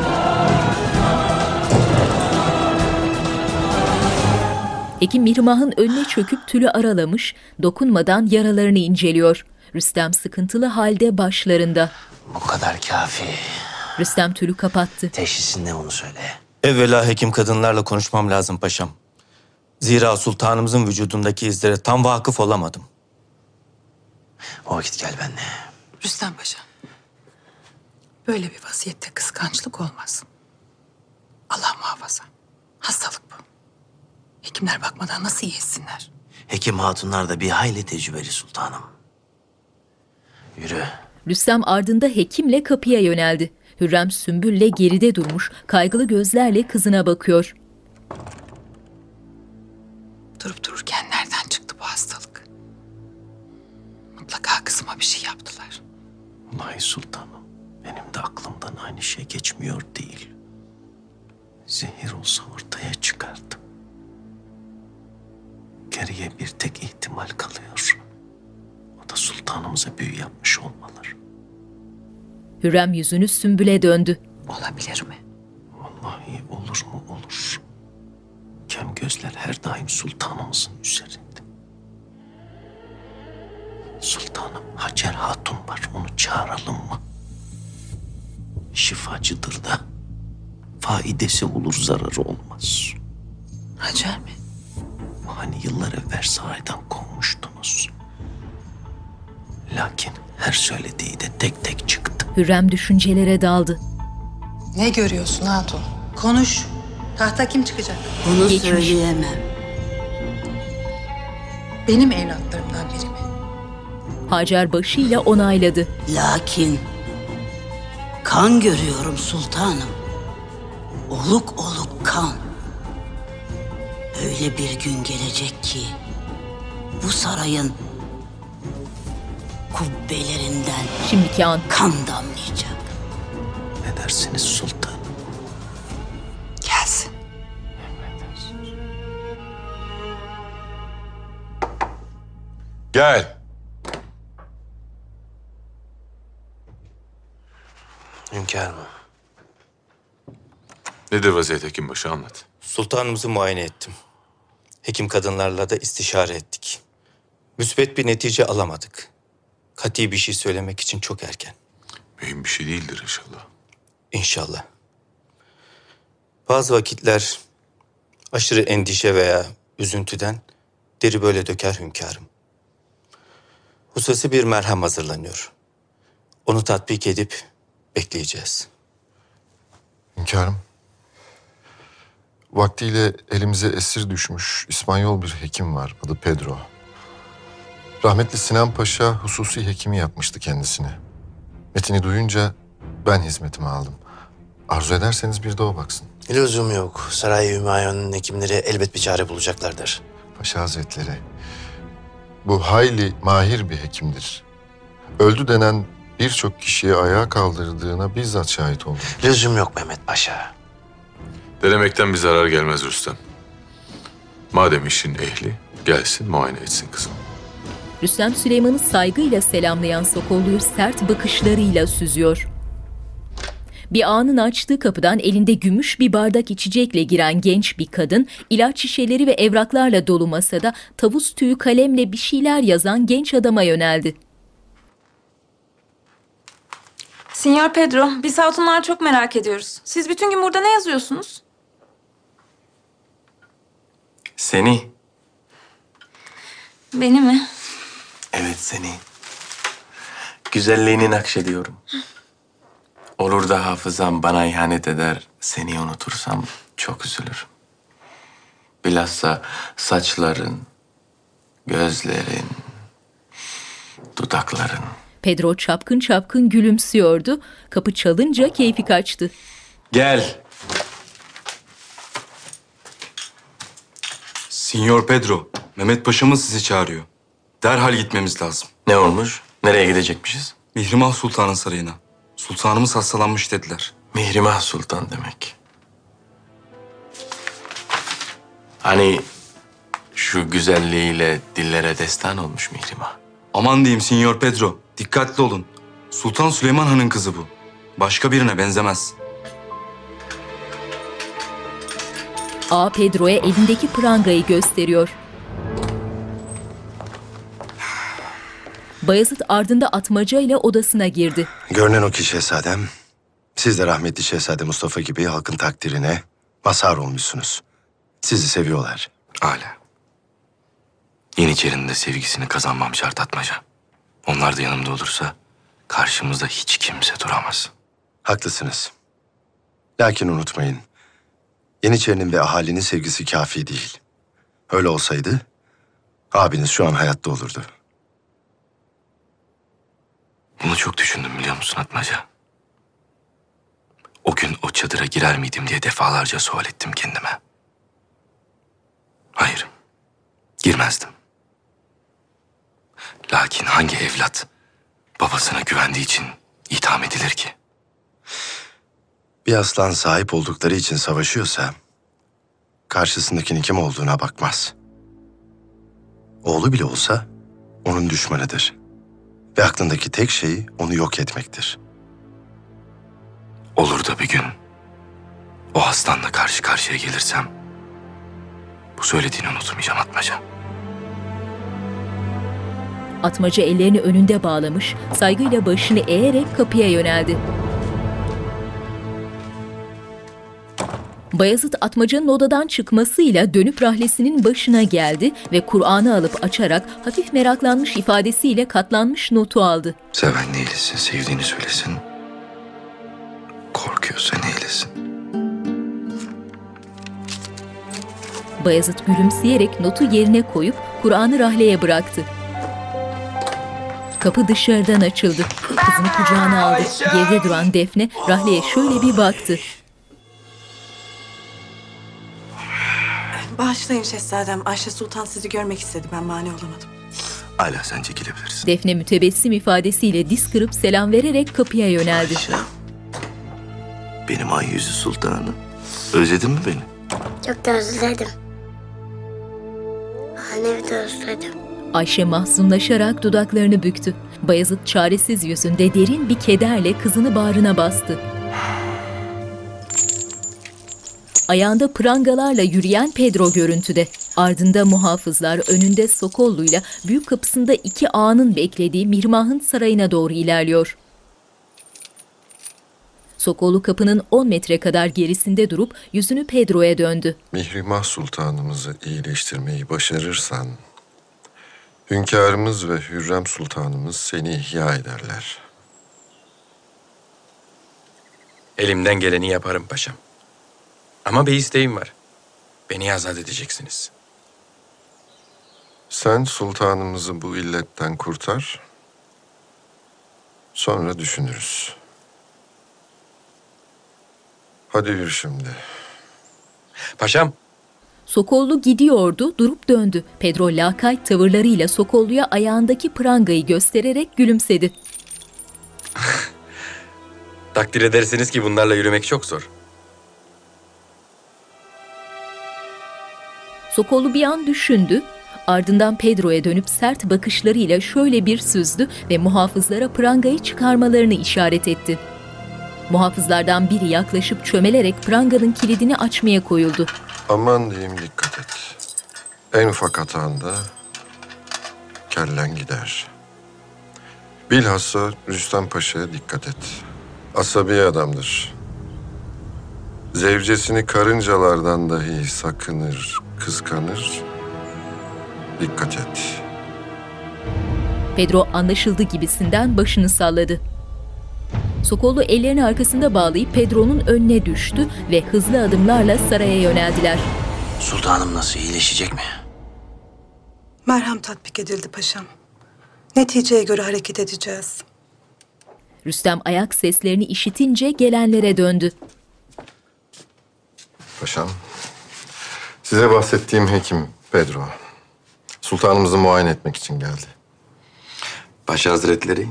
Hekim Mihrimah'ın önüne çöküp tülü aralamış, dokunmadan yaralarını inceliyor. Rüstem sıkıntılı halde başlarında. Bu kadar kafi. Rüstem tülü kapattı. Teşhisin ne onu söyle. Evvela hekim kadınlarla konuşmam lazım paşam. Zira sultanımızın vücudundaki izlere tam vakıf olamadım. O vakit gel benimle. Rüstem Paşa. Böyle bir vaziyette kıskançlık olmaz. Allah muhafaza. Hastalık bu. Hekimler bakmadan nasıl iyi etsinler? Hekim hatunlar da bir hayli tecrübeli sultanım. Yürü. Rüstem ardında hekimle kapıya yöneldi. Hürrem Sümbül'le geride durmuş, kaygılı gözlerle kızına bakıyor. Durup dururken nereden çıktı bu hastalık? Mutlaka kızıma bir şey yaptılar. Vallahi sultanım. Benim de aklımdan aynı şey geçmiyor değil. Zehir olsa ortaya çıkardım. Geriye bir tek ihtimal kalıyor. O da sultanımıza büyü yapmış olmaları. Hürrem yüzünü Sümbül'e döndü. Olabilir mi? Vallahi olur mu olur. Kem gözler her daim sultanımızın üzerinde. Sultanım Hacer Hatun var. Onu çağıralım mı? Şifacıdır da. Faidesi olur zararı olmaz. Hacer mi? Hani yıllar evvel sahiden konmuştunuz. Lakin her söylediği de tek tek çıktı. Hürrem düşüncelere daldı. Ne görüyorsun Hatun? Konuş. Tahta kim çıkacak? Bunu Geçmiş. söyleyemem. Benim evlatlarımdan biri mi? Hacer başıyla onayladı. Lakin kan görüyorum sultanım. Oluk oluk kan. Öyle bir gün gelecek ki bu sarayın kubbelerinden Şimdiki an kan damlayacak. Ne dersiniz sultan? Gel. Hünkârım, Nedir vaziyet hekimbaşı anlat. sultanımızı muayene ettim. Hekim kadınlarla da istişare ettik. Müsbet bir netice alamadık. Kati bir şey söylemek için çok erken. Mühim bir şey değildir inşallah. İnşallah. Bazı vakitler aşırı endişe veya üzüntüden deri böyle döker hünkârım. Hususi bir merhem hazırlanıyor. Onu tatbik edip bekleyeceğiz. Hünkârım. Vaktiyle elimize esir düşmüş İspanyol bir hekim var. Adı Pedro. Rahmetli Sinan Paşa hususi hekimi yapmıştı kendisine. Metini duyunca ben hizmetime aldım. Arzu ederseniz bir de o baksın. Lüzum yok. Saray Hümayun'un hekimleri elbet bir çare bulacaklardır. Paşa Hazretleri, bu hayli mahir bir hekimdir. Öldü denen birçok kişiyi ayağa kaldırdığına bizzat şahit oldum. Lüzum yok Mehmet Paşa. Denemekten bir zarar gelmez Rüstem. Madem işin ehli, gelsin muayene etsin kızım. Rüstem Süleyman'ı saygıyla selamlayan Sokollu'yu sert bakışlarıyla süzüyor. Bir anın açtığı kapıdan elinde gümüş bir bardak içecekle giren genç bir kadın, ilaç şişeleri ve evraklarla dolu masada tavus tüyü kalemle bir şeyler yazan genç adama yöneldi. Sinyor Pedro, biz hatunlar çok merak ediyoruz. Siz bütün gün burada ne yazıyorsunuz? Seni. Beni mi? Evet seni. Güzelliğini nakşediyorum. Olur da hafızam bana ihanet eder, seni unutursam çok üzülürüm. Bilhassa saçların, gözlerin, dudakların. Pedro çapkın çapkın gülümsüyordu. Kapı çalınca keyfi kaçtı. Gel. Sinyor Pedro, Mehmet Paşa'mız sizi çağırıyor. Derhal gitmemiz lazım. Ne olmuş? Nereye gidecekmişiz? Mihrimah Sultan'ın sarayına. Sultanımız hastalanmış dediler. Mihrimah Sultan demek. Hani şu güzelliğiyle dillere destan olmuş Mihrimah. Aman diyeyim Sinyor Pedro, dikkatli olun. Sultan Süleyman Han'ın kızı bu. Başka birine benzemez. A Pedro'ya elindeki prangayı gösteriyor. Bayezid ardında atmacayla odasına girdi. Görünen o ki şehzadem, siz de rahmetli şehzade Mustafa gibi halkın takdirine mazhar olmuşsunuz. Sizi seviyorlar. Hala. Yeniçerinin de sevgisini kazanmam şart atmaca. Onlar da yanımda olursa karşımızda hiç kimse duramaz. Haklısınız. Lakin unutmayın, Yeniçerinin ve ahalinin sevgisi kafi değil. Öyle olsaydı, abiniz şu an hayatta olurdu. Bunu çok düşündüm biliyor musun Atmaca? O gün o çadıra girer miydim diye defalarca sual ettim kendime. Hayır, girmezdim. Lakin hangi evlat babasına güvendiği için itham edilir ki? Bir aslan sahip oldukları için savaşıyorsa, karşısındakinin kim olduğuna bakmaz. Oğlu bile olsa onun düşmanıdır. Ve aklındaki tek şey onu yok etmektir. Olur da bir gün o aslanla karşı karşıya gelirsem bu söylediğini unutmayacağım Atmaca. Atmaca ellerini önünde bağlamış, saygıyla başını eğerek kapıya yöneldi. Bayezid Atmaca'nın odadan çıkmasıyla dönüp rahlesinin başına geldi ve Kur'an'ı alıp açarak hafif meraklanmış ifadesiyle katlanmış notu aldı. Seven neylesin, sevdiğini söylesin. Korkuyorsa neylesin. Bayezid gülümseyerek notu yerine koyup Kur'an'ı rahleye bıraktı. Kapı dışarıdan açıldı. Kızını kucağına aldı. Geride duran Defne rahleye şöyle bir baktı. Bağışlayın şehzadem. Ayşe Sultan sizi görmek istedi. Ben mani olamadım. Hala sen çekilebilirsin. Defne mütebessim ifadesiyle diz kırıp selam vererek kapıya yöneldi. Benim ay yüzü sultanım. Özledin mi beni? Çok da özledim. Annemi de özledim. Ayşe mahzunlaşarak dudaklarını büktü. Bayezid çaresiz yüzünde derin bir kederle kızını bağrına bastı. Ayağında prangalarla yürüyen Pedro görüntüde. Ardında muhafızlar önünde Sokollu'yla büyük kapısında iki ağanın beklediği Mirmah'ın sarayına doğru ilerliyor. Sokollu kapının 10 metre kadar gerisinde durup yüzünü Pedro'ya döndü. Mihrimah Sultanımızı iyileştirmeyi başarırsan... ...hünkârımız ve Hürrem Sultanımız seni ihya ederler. Elimden geleni yaparım paşam. Ama bir isteğim var. Beni azat edeceksiniz. Sen sultanımızı bu illetten kurtar. Sonra düşünürüz. Hadi yürü şimdi. Paşam. Sokollu gidiyordu, durup döndü. Pedro lakayt tavırlarıyla Sokollu'ya ayağındaki prangayı göstererek gülümsedi. Takdir edersiniz ki bunlarla yürümek çok zor. Sokollu bir an düşündü, ardından Pedro'ya dönüp sert bakışlarıyla şöyle bir süzdü ve muhafızlara prangayı çıkarmalarını işaret etti. Muhafızlardan biri yaklaşıp çömelerek pranganın kilidini açmaya koyuldu. Aman diyeyim dikkat et. En ufak hatanda kellen gider. Bilhassa Rüstem Paşa'ya dikkat et. Asabi adamdır. Zevcesini karıncalardan dahi sakınır, kıskanır. Dikkat et. Pedro anlaşıldı gibisinden başını salladı. Sokollu ellerini arkasında bağlayıp Pedro'nun önüne düştü ve hızlı adımlarla saraya yöneldiler. Sultanım nasıl iyileşecek mi? Merhem tatbik edildi paşam. Neticeye göre hareket edeceğiz. Rüstem ayak seslerini işitince gelenlere döndü. Paşam, size bahsettiğim hekim Pedro. Sultanımızı muayene etmek için geldi. Paşa Hazretleri.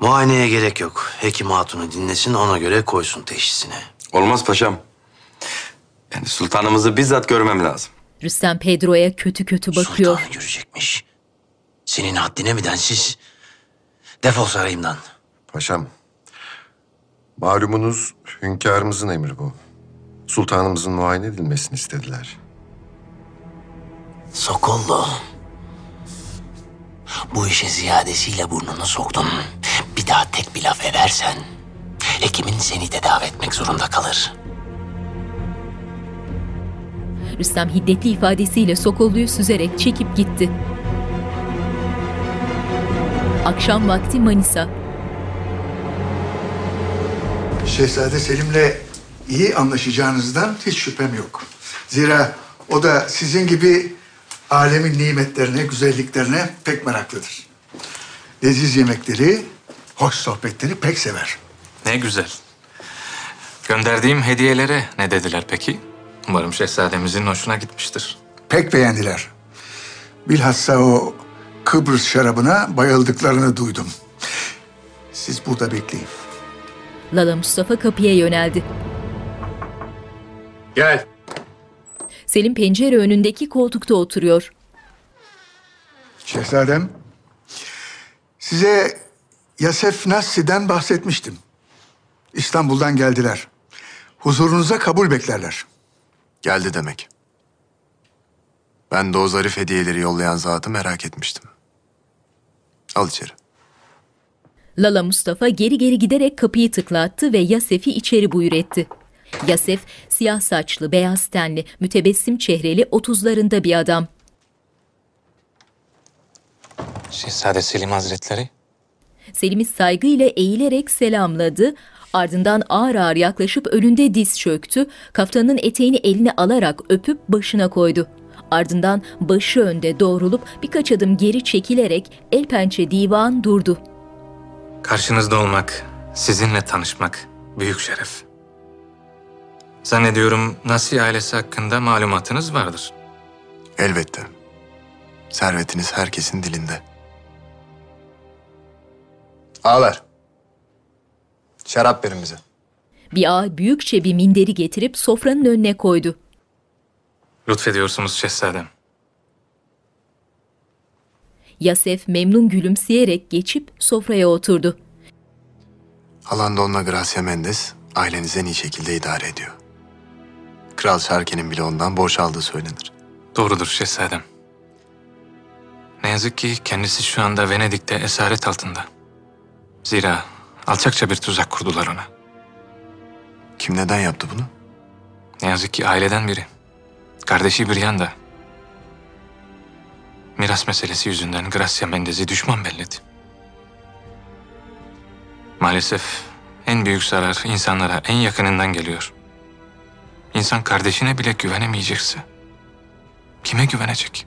Muayeneye gerek yok. Hekim hatunu dinlesin ona göre koysun teşhisini. Olmaz paşam. Yani sultanımızı bizzat görmem lazım. Rüstem Pedro'ya kötü kötü bakıyor. Sultanı görecekmiş. Senin haddine mi densiz? Defol sarayımdan. Paşam, malumunuz hünkârımızın emri bu. Sultanımızın muayene edilmesini istediler. Sokollu. Bu işe ziyadesiyle burnunu soktun. Bir daha tek bir laf edersen... ...hekimin seni tedavi etmek zorunda kalır. Rüstem hiddetli ifadesiyle Sokollu'yu süzerek çekip gitti. Akşam vakti Manisa. Şehzade Selim'le iyi anlaşacağınızdan hiç şüphem yok. Zira o da sizin gibi alemin nimetlerine, güzelliklerine pek meraklıdır. Leziz yemekleri, hoş sohbetleri pek sever. Ne güzel. Gönderdiğim hediyelere ne dediler peki? Umarım şehzademizin hoşuna gitmiştir. Pek beğendiler. Bilhassa o Kıbrıs şarabına bayıldıklarını duydum. Siz burada bekleyin. Lala Mustafa kapıya yöneldi. Gel. Selim pencere önündeki koltukta oturuyor. Şehzadem, size Yasef Nassi'den bahsetmiştim. İstanbul'dan geldiler. Huzurunuza kabul beklerler. Geldi demek. Ben de o zarif hediyeleri yollayan zatı merak etmiştim. Al içeri. Lala Mustafa geri geri giderek kapıyı tıklattı ve Yasef'i içeri buyur etti. Yasef, siyah saçlı, beyaz tenli, mütebessim çehreli, otuzlarında bir adam. Şehzade Selim Hazretleri. Selim'i saygıyla eğilerek selamladı. Ardından ağır ağır yaklaşıp önünde diz çöktü. Kaftanın eteğini eline alarak öpüp başına koydu. Ardından başı önde doğrulup birkaç adım geri çekilerek el pençe divan durdu. Karşınızda olmak, sizinle tanışmak büyük şeref. Zannediyorum Nasi ailesi hakkında malumatınız vardır. Elbette. Servetiniz herkesin dilinde. Ağlar. Şarap verin bize. Bir ağa büyükçe bir minderi getirip sofranın önüne koydu. Lütfediyorsunuz şehzadem. Yasef memnun gülümseyerek geçip sofraya oturdu. Halan Donna Gracia Mendes ailenizi en iyi şekilde idare ediyor. Kral Şarken'in bile ondan borç aldığı söylenir. Doğrudur şehzadem. Ne yazık ki kendisi şu anda Venedik'te esaret altında. Zira alçakça bir tuzak kurdular ona. Kim neden yaptı bunu? Ne yazık ki aileden biri. Kardeşi bir yanda. Miras meselesi yüzünden Gracia Mendez'i düşman belledi. Maalesef en büyük zarar insanlara en yakınından geliyor. İnsan kardeşine bile güvenemeyecekse kime güvenecek?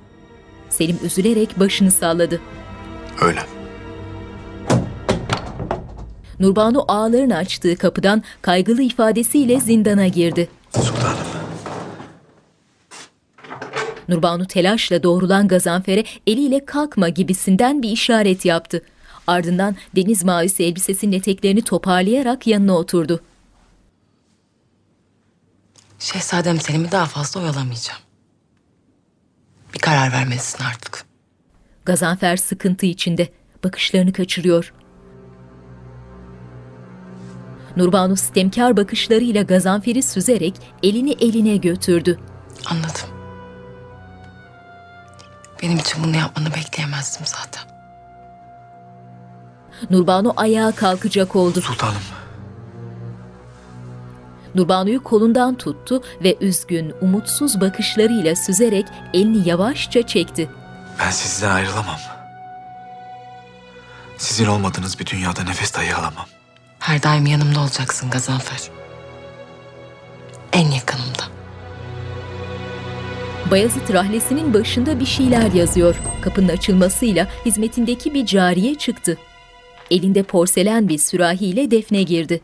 Selim üzülerek başını salladı. Öyle. Nurbanu ağlarını açtığı kapıdan kaygılı ifadesiyle zindana girdi. Sultanım. Nurbanu telaşla doğrulan Gazanfer'e eliyle kalkma gibisinden bir işaret yaptı. Ardından deniz mavisi elbisesinin eteklerini toparlayarak yanına oturdu. Şehzadem Selim'i daha fazla oyalamayacağım. Bir karar vermelisin artık. Gazanfer sıkıntı içinde. Bakışlarını kaçırıyor. Nurbanu sistemkar bakışlarıyla Gazanfer'i süzerek elini eline götürdü. Anladım. Benim için bunu yapmanı bekleyemezdim zaten. Nurbanu ayağa kalkacak oldu. Sultanım. Nurbanu'yu kolundan tuttu ve üzgün, umutsuz bakışlarıyla süzerek elini yavaşça çekti. Ben sizden ayrılamam. Sizin olmadığınız bir dünyada nefes dahi alamam. Her daim yanımda olacaksın Gazanfer. En yakınımda. Bayezid rahlesinin başında bir şeyler yazıyor. Kapının açılmasıyla hizmetindeki bir cariye çıktı. Elinde porselen bir sürahiyle Defne girdi.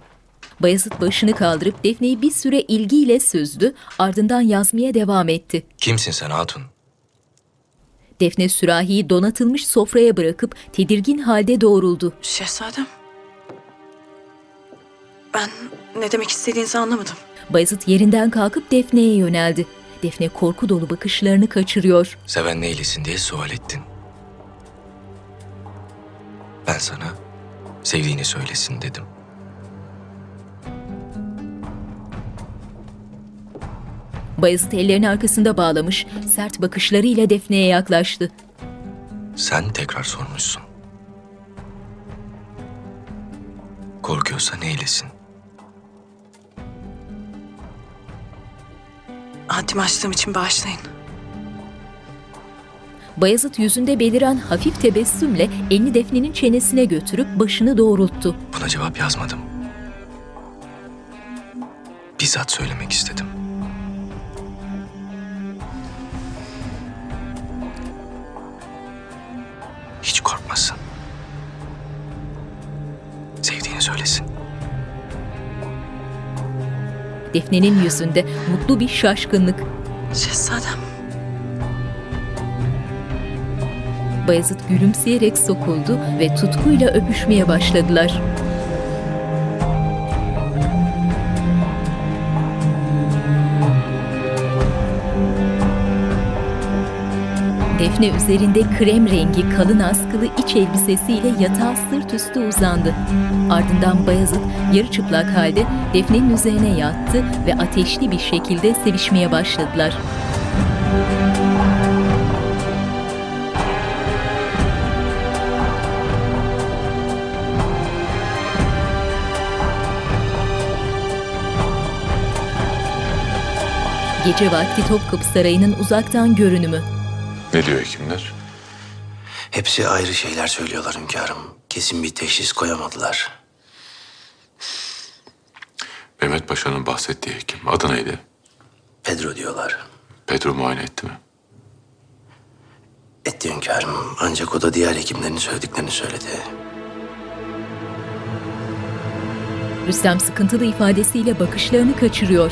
Bayezid başını kaldırıp Defne'yi bir süre ilgiyle süzdü, ardından yazmaya devam etti. Kimsin sen hatun? Defne sürahiyi donatılmış sofraya bırakıp tedirgin halde doğruldu. Şehzadem. Ben ne demek istediğinizi anlamadım. Bayezid yerinden kalkıp Defne'ye yöneldi. Defne korku dolu bakışlarını kaçırıyor. Seven neylesin diye sual ettin. Ben sana sevdiğini söylesin dedim. Bayezid ellerini arkasında bağlamış, sert bakışlarıyla Defne'ye yaklaştı. Sen tekrar sormuşsun. Korkuyorsa neylesin? Haddimi aştığım için bağışlayın. Bayezid yüzünde beliren hafif tebessümle elini Defne'nin çenesine götürüp başını doğrulttu. Buna cevap yazmadım. Bizzat söylemek istedim. Hiç korkmasın. Sevdiğini söylesin. Defne'nin yüzünde mutlu bir şaşkınlık. Şehzadem. Bayezid gülümseyerek sokuldu ve tutkuyla öpüşmeye başladılar. Defne üzerinde krem rengi kalın askılı iç elbisesiyle yatağa sırt üstü uzandı. Ardından Bayazıt yarı çıplak halde Defne'nin üzerine yattı ve ateşli bir şekilde sevişmeye başladılar. Gece vakti Topkapı Sarayı'nın uzaktan görünümü. Ne diyor hekimler? Hepsi ayrı şeyler söylüyorlar hünkârım. Kesin bir teşhis koyamadılar. Mehmet Paşa'nın bahsettiği hekim. Adı neydi? Pedro diyorlar. Pedro muayene etti mi? Etti hünkârım. Ancak o da diğer hekimlerin söylediklerini söyledi. Rüstem sıkıntılı ifadesiyle bakışlarını kaçırıyor.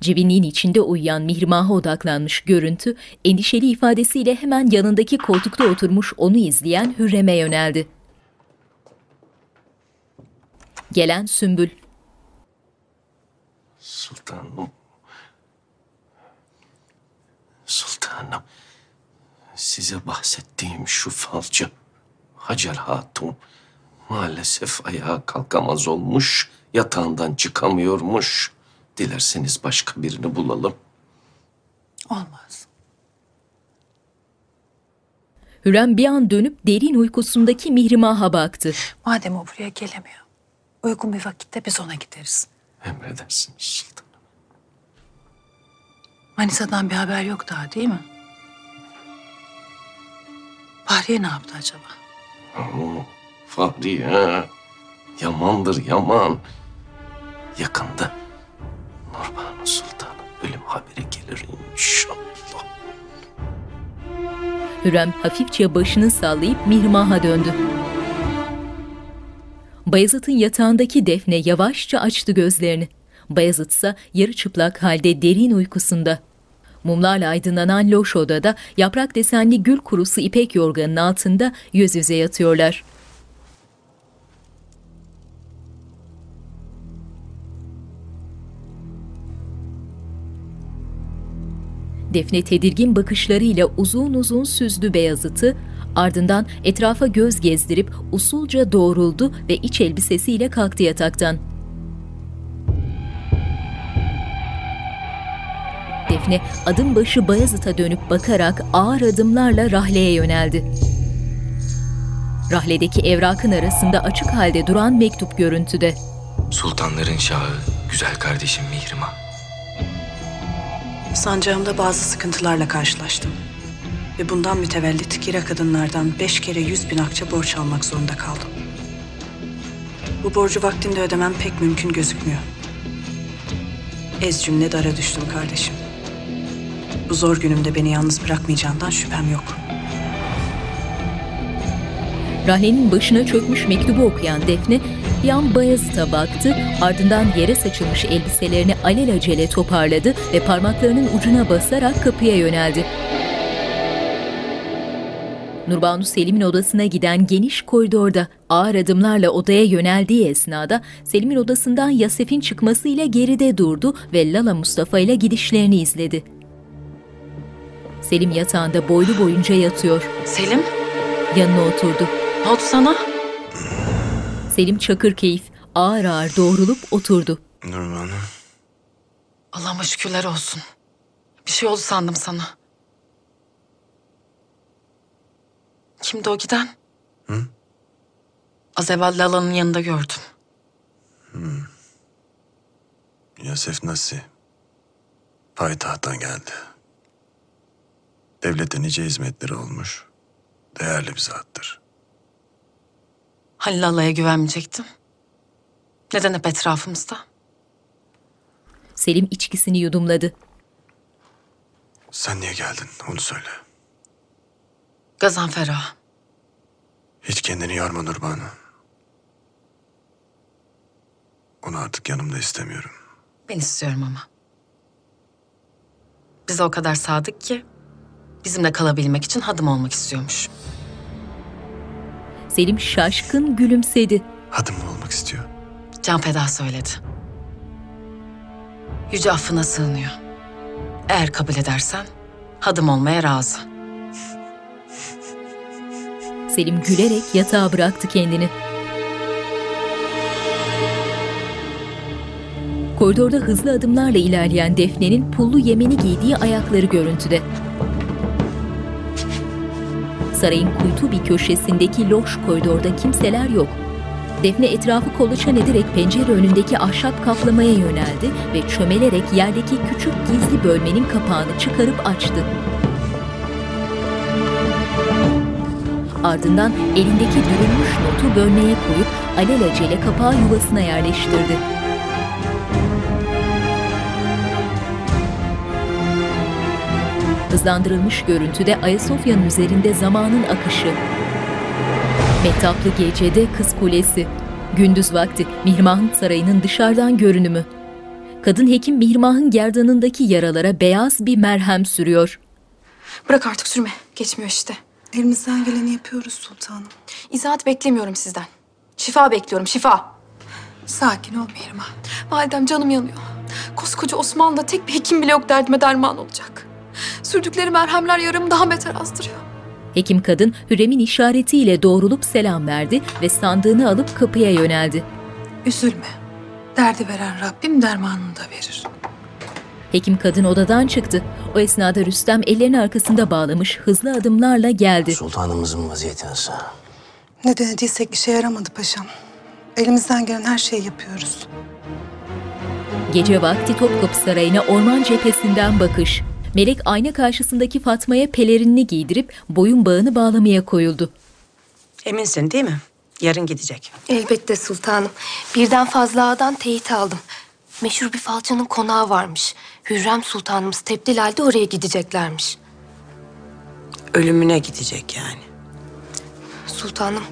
Cebinliğin içinde uyuyan Mihrimah'a odaklanmış görüntü, endişeli ifadesiyle hemen yanındaki koltukta oturmuş onu izleyen Hürrem'e yöneldi. Gelen Sümbül. Sultanım. Sultanım. Size bahsettiğim şu falcı Hacer Hatun maalesef ayağa kalkamaz olmuş, yatağından çıkamıyormuş. Dilerseniz başka birini bulalım. Olmaz. Hürrem bir an dönüp derin uykusundaki Mihrimah'a baktı. Madem o buraya gelemiyor. Uygun bir vakitte biz ona gideriz. Emredersiniz sultanım. Manisa'dan bir haber yok daha değil mi? Fahriye ne yaptı acaba? Oo, Fahriye. Yamandır yaman. Yakında ölüm haberi gelir inşallah. Hürrem hafifçe başını sallayıp Mihrimah'a döndü. Bayezid'in yatağındaki Defne yavaşça açtı gözlerini. Bayezid ise yarı çıplak halde derin uykusunda. Mumlarla aydınlanan loş odada yaprak desenli gül kurusu ipek yorganın altında yüz yüze yatıyorlar. Defne tedirgin bakışlarıyla uzun uzun süzdü Beyazıt'ı, ardından etrafa göz gezdirip usulca doğruldu ve iç elbisesiyle kalktı yataktan. Defne adım başı Bayazıt'a dönüp bakarak ağır adımlarla Rahle'ye yöneldi. Rahle'deki evrakın arasında açık halde duran mektup görüntüde. Sultanların şahı, güzel kardeşim Mihrimah. Sancağımda bazı sıkıntılarla karşılaştım. Ve bundan mütevellit Gira kadınlardan beş kere yüz bin akçe borç almak zorunda kaldım. Bu borcu vaktinde ödemem pek mümkün gözükmüyor. Ez cümle dara düştüm kardeşim. Bu zor günümde beni yalnız bırakmayacağından şüphem yok. Rahle'nin başına çökmüş mektubu okuyan Defne bir an Bayezid'e baktı, ardından yere saçılmış elbiselerini alelacele toparladı ve parmaklarının ucuna basarak kapıya yöneldi. Nurbanu Selim'in odasına giden geniş koridorda ağır adımlarla odaya yöneldiği esnada Selim'in odasından Yasef'in çıkmasıyla geride durdu ve Lala Mustafa ile gidişlerini izledi. Selim yatağında boylu boyunca yatıyor. Selim, Yanına oturdu. Ne oldu sana? Selim Çakırkeyif ağır ağır doğrulup oturdu. Nurbanu. Allah'ıma şükürler olsun. Bir şey oldu sandım sana. Kimdi o giden? Hı? Az evvel Lala'nın yanında gördüm. Hmm. Yasef Nasi. Payitahttan geldi. Devlete nice hizmetleri olmuş. Değerli bir zattır. Halil Allah'a güvenmeyecektim. Neden hep etrafımızda? Selim içkisini yudumladı. Sen niye geldin onu söyle. Gazanfer ağa. Hiç kendini yorma Nurbanu. Onu artık yanımda istemiyorum. Ben istiyorum ama. Bize o kadar sadık ki bizimle kalabilmek için hadım olmak istiyormuş. Selim şaşkın gülümsedi. Hadım mı olmak istiyor? Can feda söyledi. Yüce affına sığınıyor. Eğer kabul edersen hadım olmaya razı. Selim gülerek yatağa bıraktı kendini. Koridorda hızlı adımlarla ilerleyen Defne'nin pullu yemeni giydiği ayakları görüntüde. Sarayın kuytu bir köşesindeki loş koridorda kimseler yok. Defne etrafı kolaçan ederek pencere önündeki ahşap kaplamaya yöneldi ve çömelerek yerdeki küçük gizli bölmenin kapağını çıkarıp açtı. Ardından elindeki dürülmüş notu bölmeye koyup alelacele kapağı yuvasına yerleştirdi. Hızlandırılmış görüntüde Ayasofya'nın üzerinde zamanın akışı. Mehtaplı gecede Kız Kulesi. Gündüz vakti Mihrimah'ın sarayının dışarıdan görünümü. Kadın hekim Mihrimah'ın gerdanındaki yaralara beyaz bir merhem sürüyor. Bırak artık sürme. Geçmiyor işte. Elimizden geleni yapıyoruz sultanım. İzahat beklemiyorum sizden. Şifa bekliyorum, şifa. Sakin ol Mihrimah. Validem canım yanıyor. Koskoca Osmanlı'da tek bir hekim bile yok derdime derman olacak. Sürdükleri merhemler yarımı daha beter azdırıyor. Hekim kadın Hürrem'in işaretiyle doğrulup selam verdi ve sandığını alıp kapıya yöneldi. Üzülme. Derdi veren Rabbim dermanını da verir. Hekim kadın odadan çıktı. O esnada Rüstem ellerini arkasında bağlamış hızlı adımlarla geldi. Sultanımızın vaziyeti nasıl? Ne denediysek işe yaramadı paşam. Elimizden gelen her şeyi yapıyoruz. Gece vakti Topkapı Sarayı'na orman cephesinden bakış. Melek ayna karşısındaki Fatma'ya pelerinini giydirip boyun bağını bağlamaya koyuldu. Eminsin değil mi? Yarın gidecek. Elbette sultanım. Birden fazla ağadan teyit aldım. Meşhur bir falcının konağı varmış. Hürrem sultanımız tebdil halde oraya gideceklermiş. Ölümüne gidecek yani. Sultanım,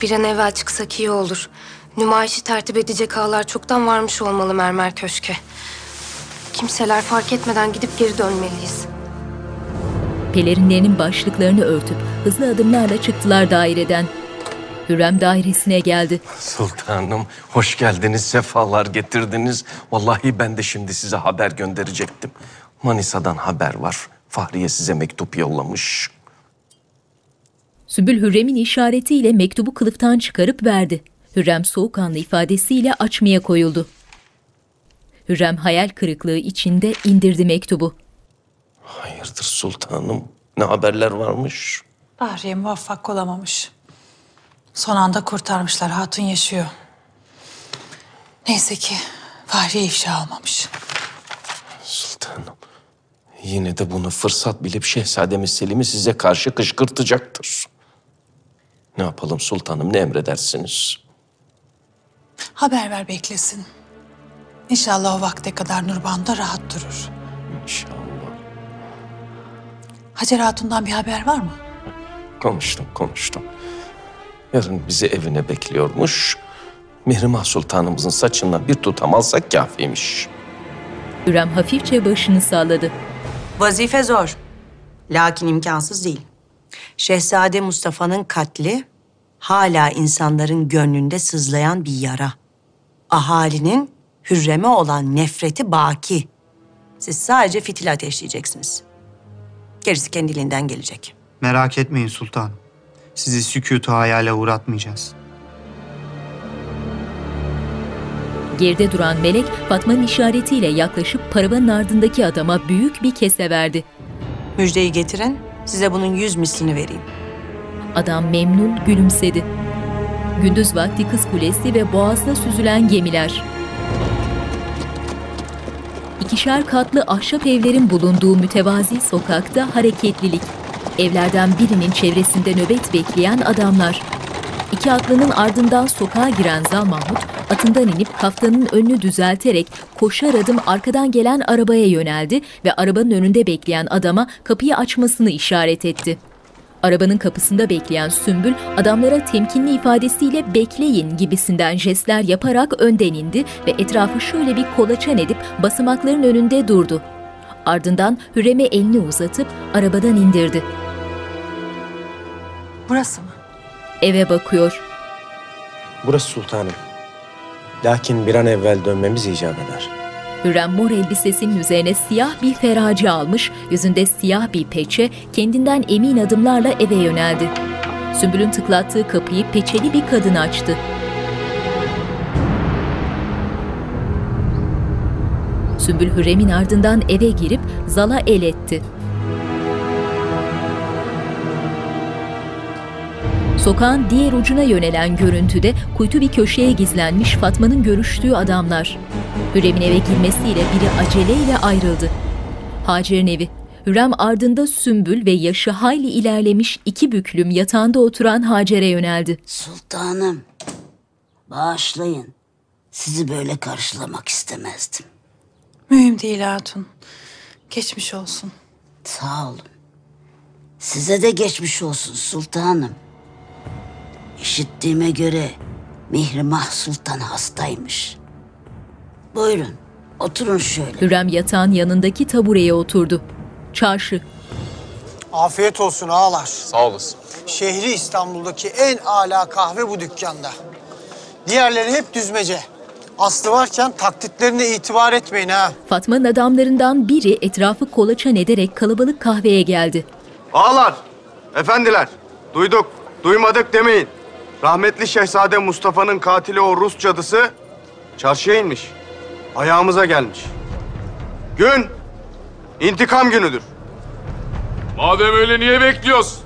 bir an evvel çıksak iyi olur. Nümayişi tertip edecek ağalar çoktan varmış olmalı mermer köşke. Kimseler fark etmeden gidip geri dönmeliyiz. Pelerinlerinin başlıklarını örtüp hızlı adımlarla çıktılar daireden. Hürrem dairesine geldi. Sultanım hoş geldiniz, sefalar getirdiniz. Vallahi ben de şimdi size haber gönderecektim. Manisa'dan haber var. Fahriye size mektup yollamış. Sümbül Hürrem'in işaretiyle mektubu kılıftan çıkarıp verdi. Hürrem soğukkanlı ifadesiyle açmaya koyuldu. Hürrem hayal kırıklığı içinde indirdi mektubu. Hayırdır sultanım? Ne haberler varmış? Bahriye muvaffak olamamış. Son anda kurtarmışlar. Hatun yaşıyor. Neyse ki Fahriye ifşa olmamış. Sultanım. Yine de bunu fırsat bilip Şehzademiz Selim'i size karşı kışkırtacaktır. Ne yapalım sultanım, ne emredersiniz? Haber ver beklesin. İnşallah o vakte kadar Nurban'da rahat durur. İnşallah. Hacer Hatun'dan bir haber var mı? Konuştum, konuştum. Yarın bizi evine bekliyormuş. Mihrimah Sultanımızın saçından bir tutam alsak kafiymiş. Hürrem hafifçe başını salladı. Vazife zor. Lakin imkansız değil. Şehzade Mustafa'nın katli hala insanların gönlünde sızlayan bir yara. Ahalinin Hürrem'e olan nefreti baki. Siz sadece fitil ateşleyeceksiniz. Gerisi kendiliğinden gelecek. Merak etmeyin sultan. Sizi sükutu hayale uğratmayacağız. Geride duran melek Fatma'nın işaretiyle yaklaşıp paravanın ardındaki adama büyük bir kese verdi. Müjdeyi getirin, size bunun yüz mislini vereyim. Adam memnun gülümsedi. Gündüz vakti Kız Kulesi ve boğazda süzülen gemiler. İkişer katlı ahşap evlerin bulunduğu mütevazi sokakta hareketlilik. Evlerden birinin çevresinde nöbet bekleyen adamlar. İki atlının ardından sokağa giren Zal Mahmut, atından inip kaftanın önünü düzelterek koşar adım arkadan gelen arabaya yöneldi ve arabanın önünde bekleyen adama kapıyı açmasını işaret etti. Arabanın kapısında bekleyen Sümbül adamlara temkinli ifadesiyle bekleyin gibisinden jestler yaparak önden indi ve etrafı şöyle bir kolaçan edip basamakların önünde durdu. Ardından Hürrem'e elini uzatıp arabadan indirdi. Burası mı? Eve bakıyor. Burası sultanım. Lakin bir an evvel dönmemiz icap eder. Hürrem mor elbisesinin üzerine siyah bir feraci almış, yüzünde siyah bir peçe, kendinden emin adımlarla eve yöneldi. Sümbül'ün tıklattığı kapıyı peçeli bir kadın açtı. Sümbül Hürrem'in ardından eve girip Zal'a el etti. Sokağın diğer ucuna yönelen görüntüde kuytu bir köşeye gizlenmiş Fatma'nın görüştüğü adamlar. Hürrem'in eve girmesiyle biri aceleyle ayrıldı. Hacer'in evi. Hürrem ardında Sümbül ve yaşı hayli ilerlemiş iki büklüm yatağında oturan Hacer'e yöneldi. Sultanım, bağışlayın. Sizi böyle karşılamak istemezdim. Mühim değil Hatun. Geçmiş olsun. Sağ olun. Size de geçmiş olsun sultanım. İşittiğime göre Mihrimah Sultan hastaymış. Buyurun, oturun şöyle. Hürrem yatağın yanındaki tabureye oturdu. Çarşı. Afiyet olsun ağalar. Sağ olasın. Şehri İstanbul'daki en âlâ kahve bu dükkanda. Diğerleri hep düzmece. Aslı varken taklitlerine itibar etmeyin ha. Fatma'nın adamlarından biri etrafı kolaçan ederek kalabalık kahveye geldi. Ağalar, efendiler, duyduk, duymadık demeyin. Rahmetli Şehzade Mustafa'nın katili o Rus cadısı çarşıya inmiş. Ayağımıza gelmiş. Gün, intikam günüdür. Madem öyle niye bekliyoruz?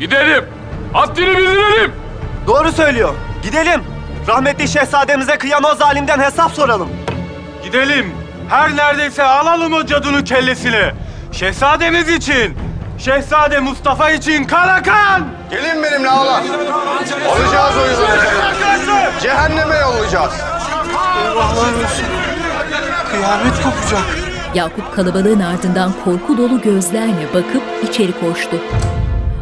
Gidelim. Haddini bildirelim. Doğru söylüyor. Gidelim. Rahmetli şehzademize kıyan o zalimden hesap soralım. Gidelim. Her neredeyse alalım o cadının kellesini. Şehzademiz için. Şehzade Mustafa için Karakan. Gelin benimle ağalar. Alacağız o yolu. Cehenneme yollayacağız. Olsun. Kıyamet kopacak. Yakup kalabalığın ardından korku dolu gözlerle bakıp içeri koştu.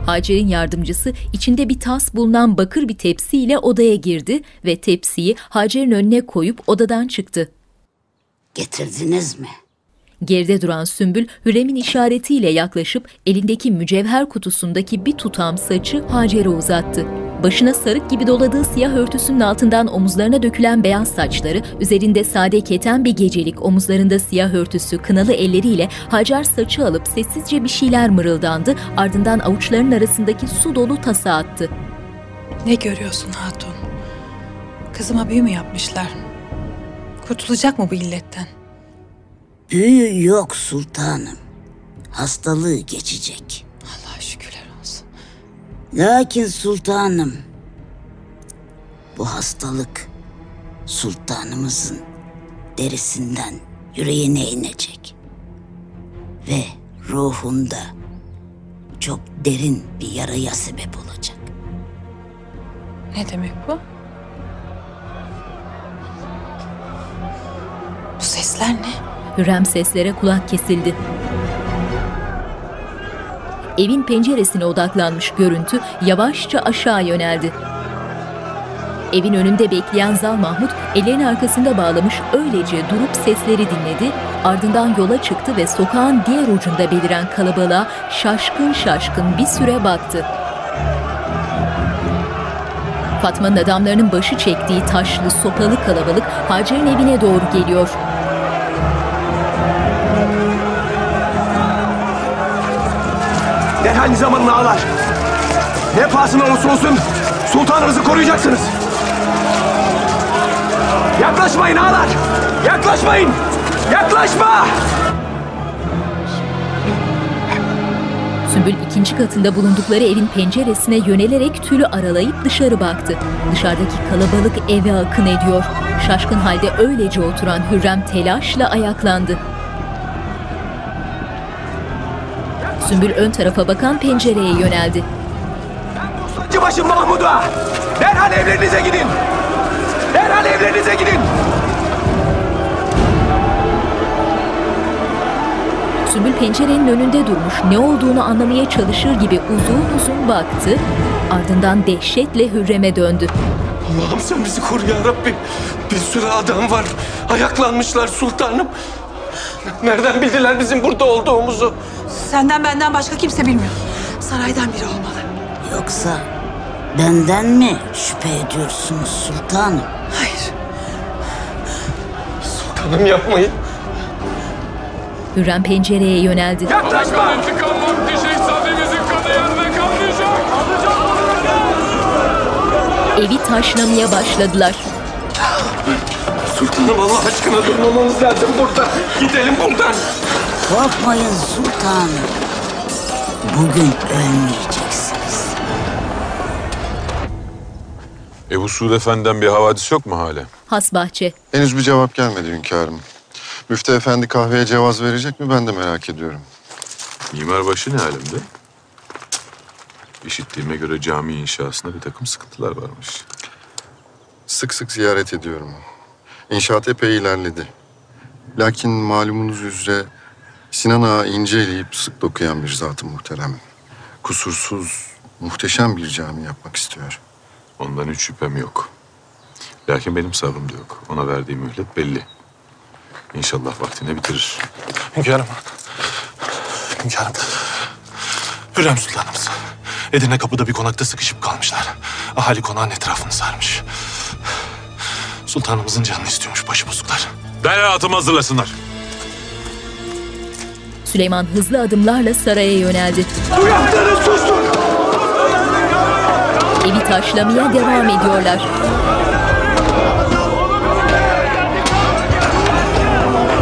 Hacer'in yardımcısı içinde bir tas bulunan bakır bir tepsiyle odaya girdi ve tepsiyi Hacer'in önüne koyup odadan çıktı. Getirdiniz mi? Geride duran Sümbül Hürrem'in işaretiyle yaklaşıp elindeki mücevher kutusundaki bir tutam saçı Hacer'e uzattı. Başına sarık gibi doladığı siyah örtüsünün altından omuzlarına dökülen beyaz saçları, üzerinde sade keten bir gecelik, omuzlarında siyah örtüsü, kınalı elleriyle Hacer saçı alıp sessizce bir şeyler mırıldandı, ardından avuçlarının arasındaki su dolu tasa attı. Ne görüyorsun Hatun? Kızıma büyü mü yapmışlar? Kurtulacak mı bu illetten? Büyü yok sultanım. Hastalığı geçecek. Lakin sultanım, bu hastalık sultanımızın derisinden yüreğine inecek. Ve ruhunda çok derin bir yaraya sebep olacak. Ne demek bu? Bu sesler ne? Hürrem seslere kulak kesildi. Evin penceresine odaklanmış görüntü yavaşça aşağı yöneldi. Evin önünde bekleyen Zal Mahmut ellerini arkasında bağlamış öylece durup sesleri dinledi, ardından yola çıktı ve sokağın diğer ucunda beliren kalabalığa şaşkın şaşkın bir süre baktı. Fatma'nın adamlarının başı çektiği taşlı sopalı kalabalık Hacer'in evine doğru geliyor. Derhal nizamanını ağalar. Ne pahasına olursa olsun sultanımızı koruyacaksınız. Yaklaşmayın ağalar. Yaklaşmayın. Yaklaşma. Sümbül ikinci katında bulundukları evin penceresine yönelerek tülü aralayıp dışarı baktı. Dışarıdaki kalabalık eve akın ediyor. Şaşkın halde öylece oturan Hürrem telaşla ayaklandı. Sümbül ön tarafa bakan pencereye yöneldi. Saçıbaşı Mahmud'a. Derhal evlerinize gidin. Derhal evlerinize gidin. Sümbül pencerenin önünde durmuş ne olduğunu anlamaya çalışır gibi uzun uzun baktı. Ardından dehşetle Hürrem'e döndü. Allah'ım sen bizi koru ya Rabbi. Bir sürü adam var. Ayaklanmışlar sultanım. Nereden bildiler bizim burada olduğumuzu? Senden benden başka kimse bilmiyor. Saraydan biri olmalı. Yoksa benden mi şüphe ediyorsunuz sultanım? Hayır. Sultanım yapmayın. Hürrem pencereye yöneldi. Yaklaşma! Kanı yerde kalmayacak. Evi taşlamaya başladılar. Sultanım Allah aşkına durmamamız lazım burada. Gidelim buradan. Korkmayın sultanım. Bugün ölmeyeceksiniz. Ebu Suud Efendi'den bir havadis yok mu hala? Hasbahçe. Henüz bir cevap gelmedi hünkârım. Müftü efendi kahveye cevaz verecek mi ben de merak ediyorum. Mimarbaşı ne alemde? İşittiğime göre cami inşasında bir takım sıkıntılar varmış. Sık sık ziyaret ediyorum. İnşaat epey ilerledi. Lakin malumunuz üzere Sinan Ağa ince eleyip sık dokuyan bir zat-ı muhterem. Kusursuz, muhteşem bir cami yapmak istiyor. Ondan hiç şüphem yok. Lakin benim sabrım da yok. Ona verdiği mühlet belli. İnşallah vaktinde bitirir. Hünkârım. Hünkârım. Hürrem Sultanımız. Edirne kapıda bir konakta sıkışıp kalmışlar. Ahali konağın etrafını sarmış. Sultanımızın canını istiyormuş başı bozuklar. Derhal atımı hazırlasınlar. Süleyman hızlı adımlarla saraya yöneldi. Bu yaptığınız suçtur. Evi taşlamaya devam ediyorlar.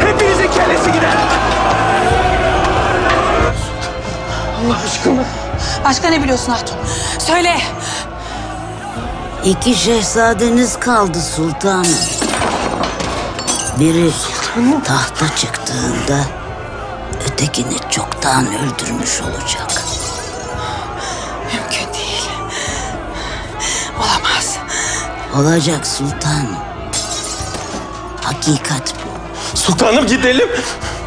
Hepinizin kellesi gider. Allah aşkına. Başka ne biliyorsun Hatun? Söyle. İki şehzadeniz kaldı sultanım. Biri tahta çıktığında ötekini çoktan öldürmüş olacak. Mümkün değil. Olamaz. Olacak sultanım. Hakikat bu. Sultanım gidelim.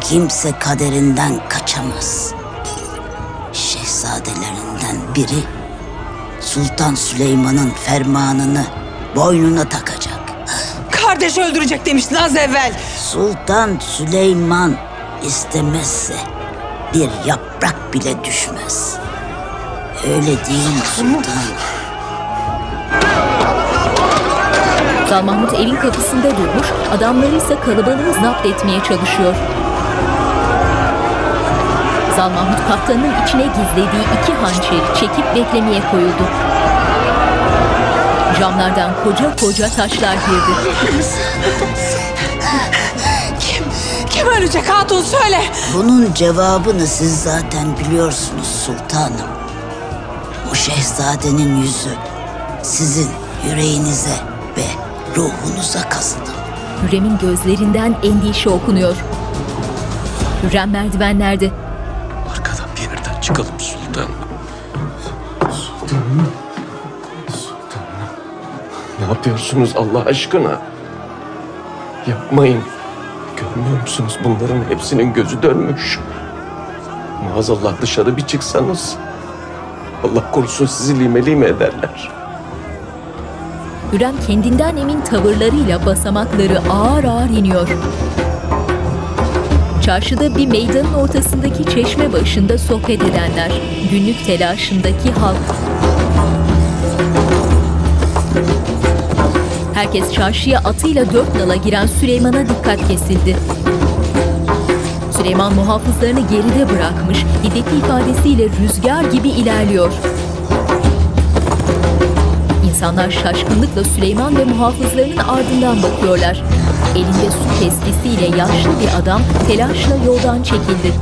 Kimse kaderinden kaçamaz. Şehzadelerinden biri Sultan Süleyman'ın fermanını boynuna takacak. Kardeş öldürecek demiştin az evvel. Sultan Süleyman istemezse bir yaprak bile düşmez. Öyle değil mi sultan? Sultan Mahmut evin kapısında durmuş, adamları ise kalabalığı zapt etmeye çalışıyor. Zal Mahmut kaftanın içine gizlediği iki hançeri çekip beklemeye koyuldu. Camlardan koca koca taşlar girdi. Kim? Ölecek Hatun söyle. Bunun cevabını siz zaten biliyorsunuz sultanım. Bu şehzadenin yüzü sizin yüreğinize ve ruhunuza kazıdı. Hürrem'in gözlerinden endişe okunuyor. Hürrem merdivenlerde. Arkadan bir yerden çıkalım sultan. Ne yapıyorsunuz Allah aşkına? Yapmayın. Musunuz bunların hepsinin gözü dönmüş. Maazallah dışarı bir çıksanız. Allah korusun sizi lime lime ederler. Hürrem kendinden emin tavırlarıyla basamakları ağır ağır iniyor. Çarşıda bir meydanın ortasındaki çeşme başında sohbet edenler, günlük telaşındaki halk. Herkes çarşıya atıyla dört nala giren Süleyman'a dikkat kesildi. Süleyman muhafızlarını geride bırakmış, hiddetli ifadesiyle rüzgar gibi ilerliyor. İnsanlar şaşkınlıkla Süleyman ve muhafızlarının ardından bakıyorlar. Elinde su testisiyle yaşlı bir adam telaşla yoldan çekildi.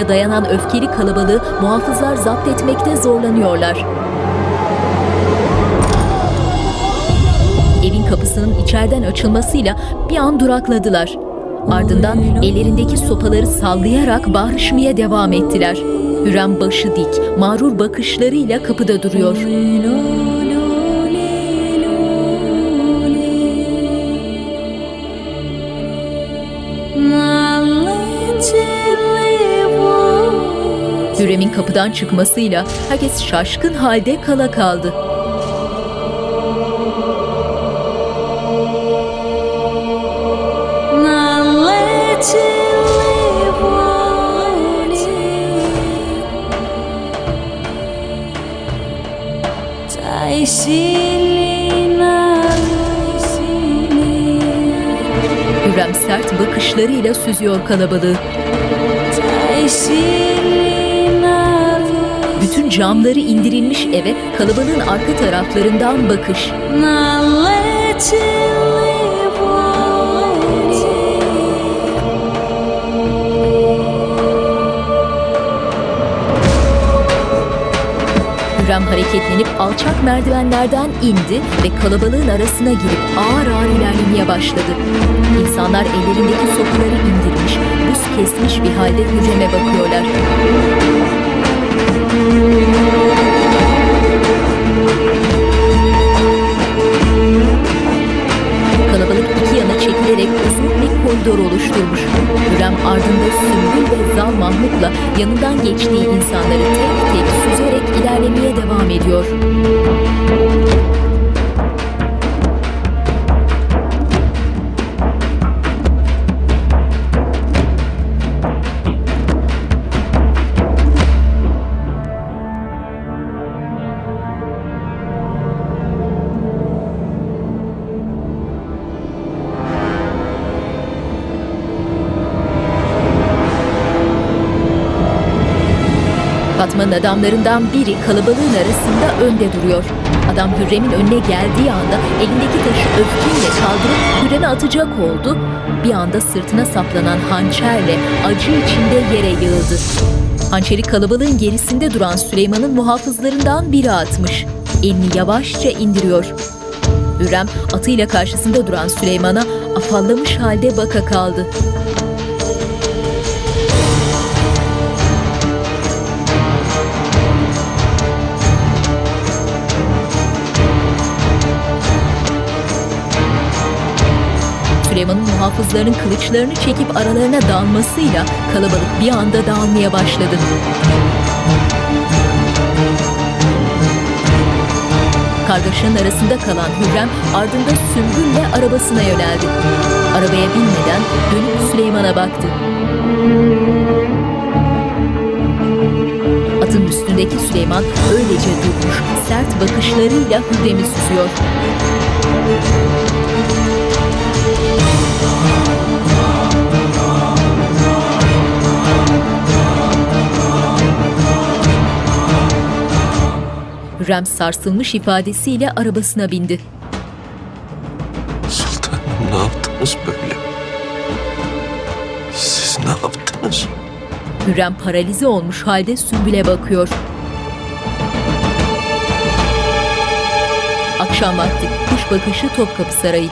Kapıya dayanan öfkeli kalabalığı muhafızlar zapt etmekte zorlanıyorlar. Evin kapısının içeriden açılmasıyla bir an durakladılar. Ardından ellerindeki sopaları sallayarak bağırışmaya devam ettiler. Hürrem başı dik, mağrur bakışlarıyla kapıda duruyor. Hürrem'in kapıdan çıkmasıyla herkes şaşkın halde kala kaldı. Hürrem sert bakışlarıyla süzüyor kalabalığı. Camları indirilmiş eve kalabalığın arka taraflarından bakış. Hürrem hareketlenip alçak merdivenlerden indi ve kalabalığın arasına girip ağır ağır ilerlemeye başladı. İnsanlar ellerindeki sopaları indirmiş, buz kesmiş bir halde Hürrem'e bakıyorlar. Çekilerek uzun bir koridor oluşturmuş. Hürrem ardında Sümbül ve Zal Mahmut'la yanından geçtiği insanları tek tek süzerek ilerlemeye devam ediyor. Fatma'nın adamlarından biri kalabalığın arasında önde duruyor. Adam Hürrem'in önüne geldiği anda elindeki taşı öfkeyle kaldırıp Hürrem'e atacak oldu. Bir anda sırtına saplanan hançerle acı içinde yere yığıldı. Hançeri kalabalığın gerisinde duran Süleyman'ın muhafızlarından biri atmış. Elini yavaşça indiriyor. Hürrem atıyla karşısında duran Süleyman'a afallamış halde baka kaldı. Süleyman'ın muhafızlarının kılıçlarını çekip aralarına dalmasıyla kalabalık bir anda dağılmaya başladı. Kargaşanın arasında kalan Hürrem ardında Sümbül'le arabasına yöneldi. Arabaya binmeden dönüp Süleyman'a baktı. Atın üstündeki Süleyman öylece durmuş, sert bakışlarıyla Hürrem'i süzüyor. Hürrem sarsılmış ifadesiyle arabasına bindi. Sultanım ne yaptınız böyle? Siz ne yaptınız? Hürrem paralize olmuş halde Sümbül'e bakıyor. Akşam vakti kuş bakışı Topkapı Sarayı.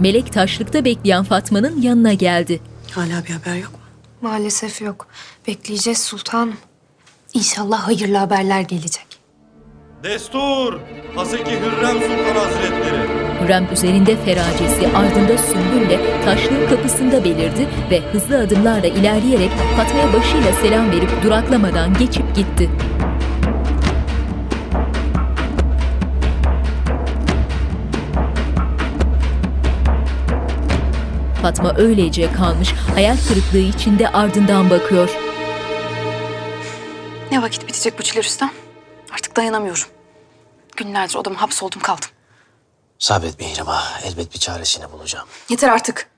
Melek taşlıkta bekleyen Fatma'nın yanına geldi. Hala bir haber yok mu? Maalesef yok. Bekleyeceğiz sultanım. İnşallah hayırlı haberler gelecek. Destur! Haseki Hürrem Sultan Hazretleri. Hürrem üzerinde feracesi ardında Sümbül'le taşlığın kapısında belirdi ve hızlı adımlarla ilerleyerek Fatma'ya başıyla selam verip duraklamadan geçip gitti. Fatma öylece kalmış, hayal kırıklığı içinde ardından bakıyor. Ne vakit bitecek bu çile Rüstem? Artık dayanamıyorum. Günlerdir odama hapsoldum kaldım. Sabret Mihrimah. Elbet bir çaresini bulacağım. Yeter artık.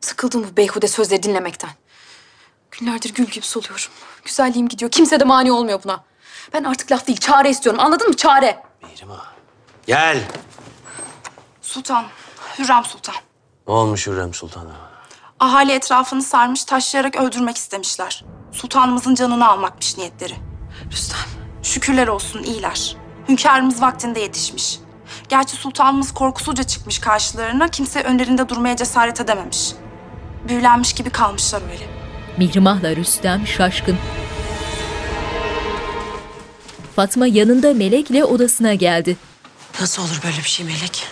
Sıkıldım bu beyhude sözleri dinlemekten. Günlerdir gül gibi soluyorum. Güzelliğim gidiyor. Kimse de mani olmuyor buna. Ben artık laf değil, çare istiyorum. Anladın mı? Çare. Gel. Sultan, Hürrem Sultan. Ne olmuş Hürrem Sultan'a? Ahali etrafını sarmış, taşlayarak öldürmek istemişler. Sultanımızın canını almakmış niyetleri. Rüstem. Şükürler olsun iyiler. Hünkârımız vaktinde yetişmiş. Gerçi sultanımız korkusuzca çıkmış karşılarına, kimse önlerinde durmaya cesaret edememiş. Büyülenmiş gibi kalmışlar öyle. Mihrimah'la Rüstem şaşkın. Fatma yanında Melek'le odasına geldi. Nasıl olur böyle bir şey Melek?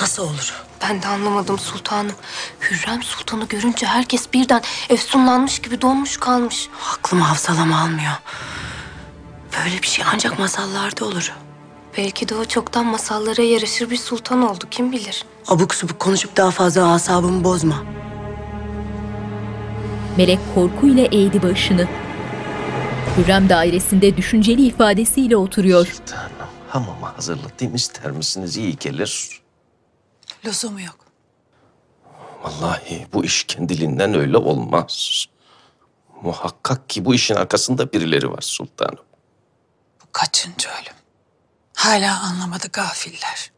Nasıl olur? Ben de anlamadım sultanım. Hürrem Sultan'ı görünce herkes birden efsunlanmış gibi donmuş kalmış. Aklım hafsalama almıyor. Böyle bir şey ancak masallarda olur. Belki de o çoktan masallara yaraşır bir sultan oldu kim bilir. Abuk subuk konuşup daha fazla asabımı bozma. Melek korkuyla eğdi başını. Hürrem dairesinde düşünceli ifadesiyle oturuyor. Hamama hazırlatayım ister misiniz? İyi gelir. Lüzumu yok. Vallahi bu iş kendiliğinden öyle olmaz. Muhakkak ki bu işin arkasında birileri var sultanım. Bu kaçıncı ölüm? Hala anlamadı gafiller.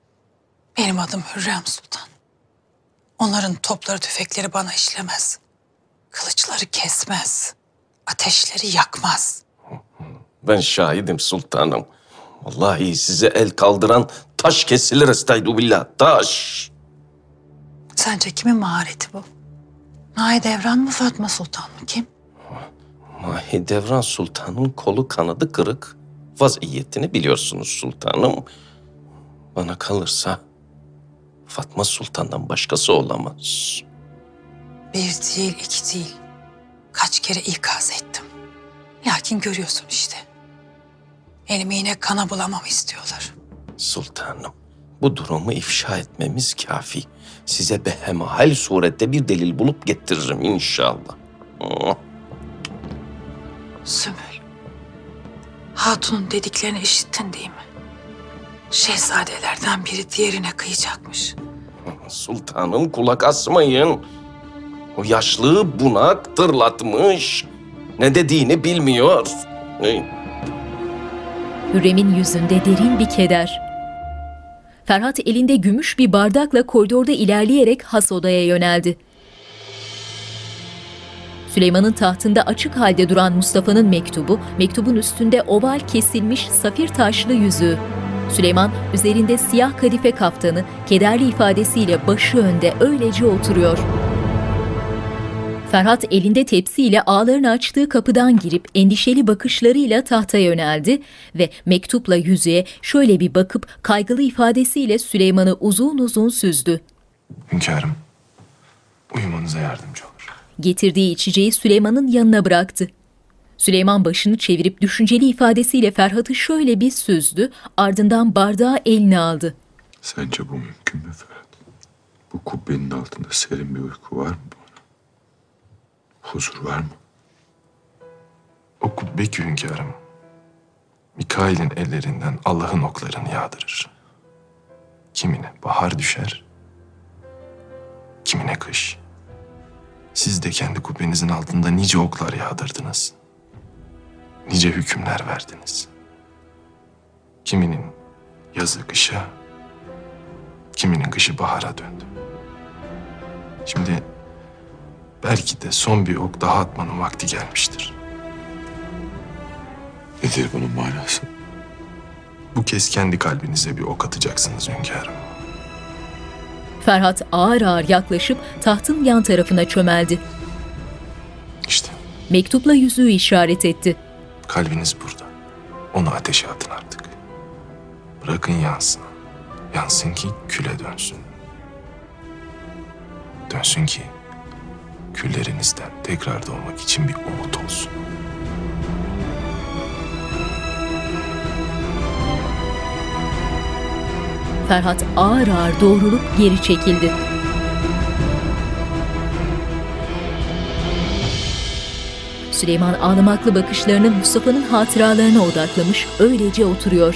Benim adım Hürrem Sultan. Onların topları tüfekleri bana işlemez. Kılıçları kesmez. Ateşleri yakmaz. Ben şahidim sultanım. Vallahi size el kaldıran taş kesilir estaizu billah taş. Sence kimin mahareti bu? Mahidevran mı Fatma Sultan mı? Kim? Mahidevran Sultan'ın kolu kanadı kırık. Vaziyetini biliyorsunuz sultanım. Bana kalırsa Fatma Sultan'dan başkası olamaz. Bir değil, iki değil. Kaç kere ikaz ettim. Lakin görüyorsun işte. Elimi yine kana bulamamı istiyorlar. Sultanım, bu durumu ifşa etmemiz kafi. Size behemahal surette bir delil bulup getiririm inşallah. Oh. Sümül. Hatun'un dediklerini işittin değil mi? Şehzadelerden biri diğerine kıyacakmış. Sultanım kulak asmayın. O yaşlı bunak tırlatmış. Ne dediğini bilmiyor. Hürrem'in yüzünde derin bir keder. Ferhat elinde gümüş bir bardakla koridorda ilerleyerek has odaya yöneldi. Süleyman'ın tahtında açık halde duran Mustafa'nın mektubu, mektubun üstünde oval kesilmiş safir taşlı yüzüğü. Süleyman üzerinde siyah kadife kaftanı, kederli ifadesiyle başı önde öylece oturuyor. Ferhat elinde tepsiyle ağlarını açtığı kapıdan girip endişeli bakışlarıyla tahta yöneldi ve mektupla yüzüğe şöyle bir bakıp kaygılı ifadesiyle Süleyman'ı uzun uzun süzdü. Hünkârım, uyumanıza yardımcı olur. Getirdiği içeceği Süleyman'ın yanına bıraktı. Süleyman başını çevirip düşünceli ifadesiyle Ferhat'ı şöyle bir süzdü, ardından bardağı eline aldı. Sence bu mümkün mü Ferhat? Bu kubbenin altında serin bir uyku var mı? Huzur var mı? O kubbe ki hünkârım, Mikail'in ellerinden Allah'ın oklarını yağdırır. Kimine bahar düşer, kimine kış. Siz de kendi kubbenizin altında nice oklar yağdırdınız. Nice hükümler verdiniz. Kiminin yazı kışa, kiminin kışı bahara döndü. Şimdi belki de son bir ok daha atmanın vakti gelmiştir. Nedir bunun manası? Bu kez kendi kalbinize bir ok atacaksınız hünkârım. Ferhat ağır ağır yaklaşıp tahtın yan tarafına çömeldi. İşte Mektupla yüzüğü işaret etti. kalbiniz burada. Onu ateşe atın artık. Bırakın yansın. Yansın ki küle dönsün. Dönsün ki küllerinizden tekrar doğmak için bir umut olsun. Ferhat ağır ağır doğrulup geri çekildi. Süleyman ağlamaklı bakışlarını Mustafa'nın hatıralarına odaklamış, öylece oturuyor.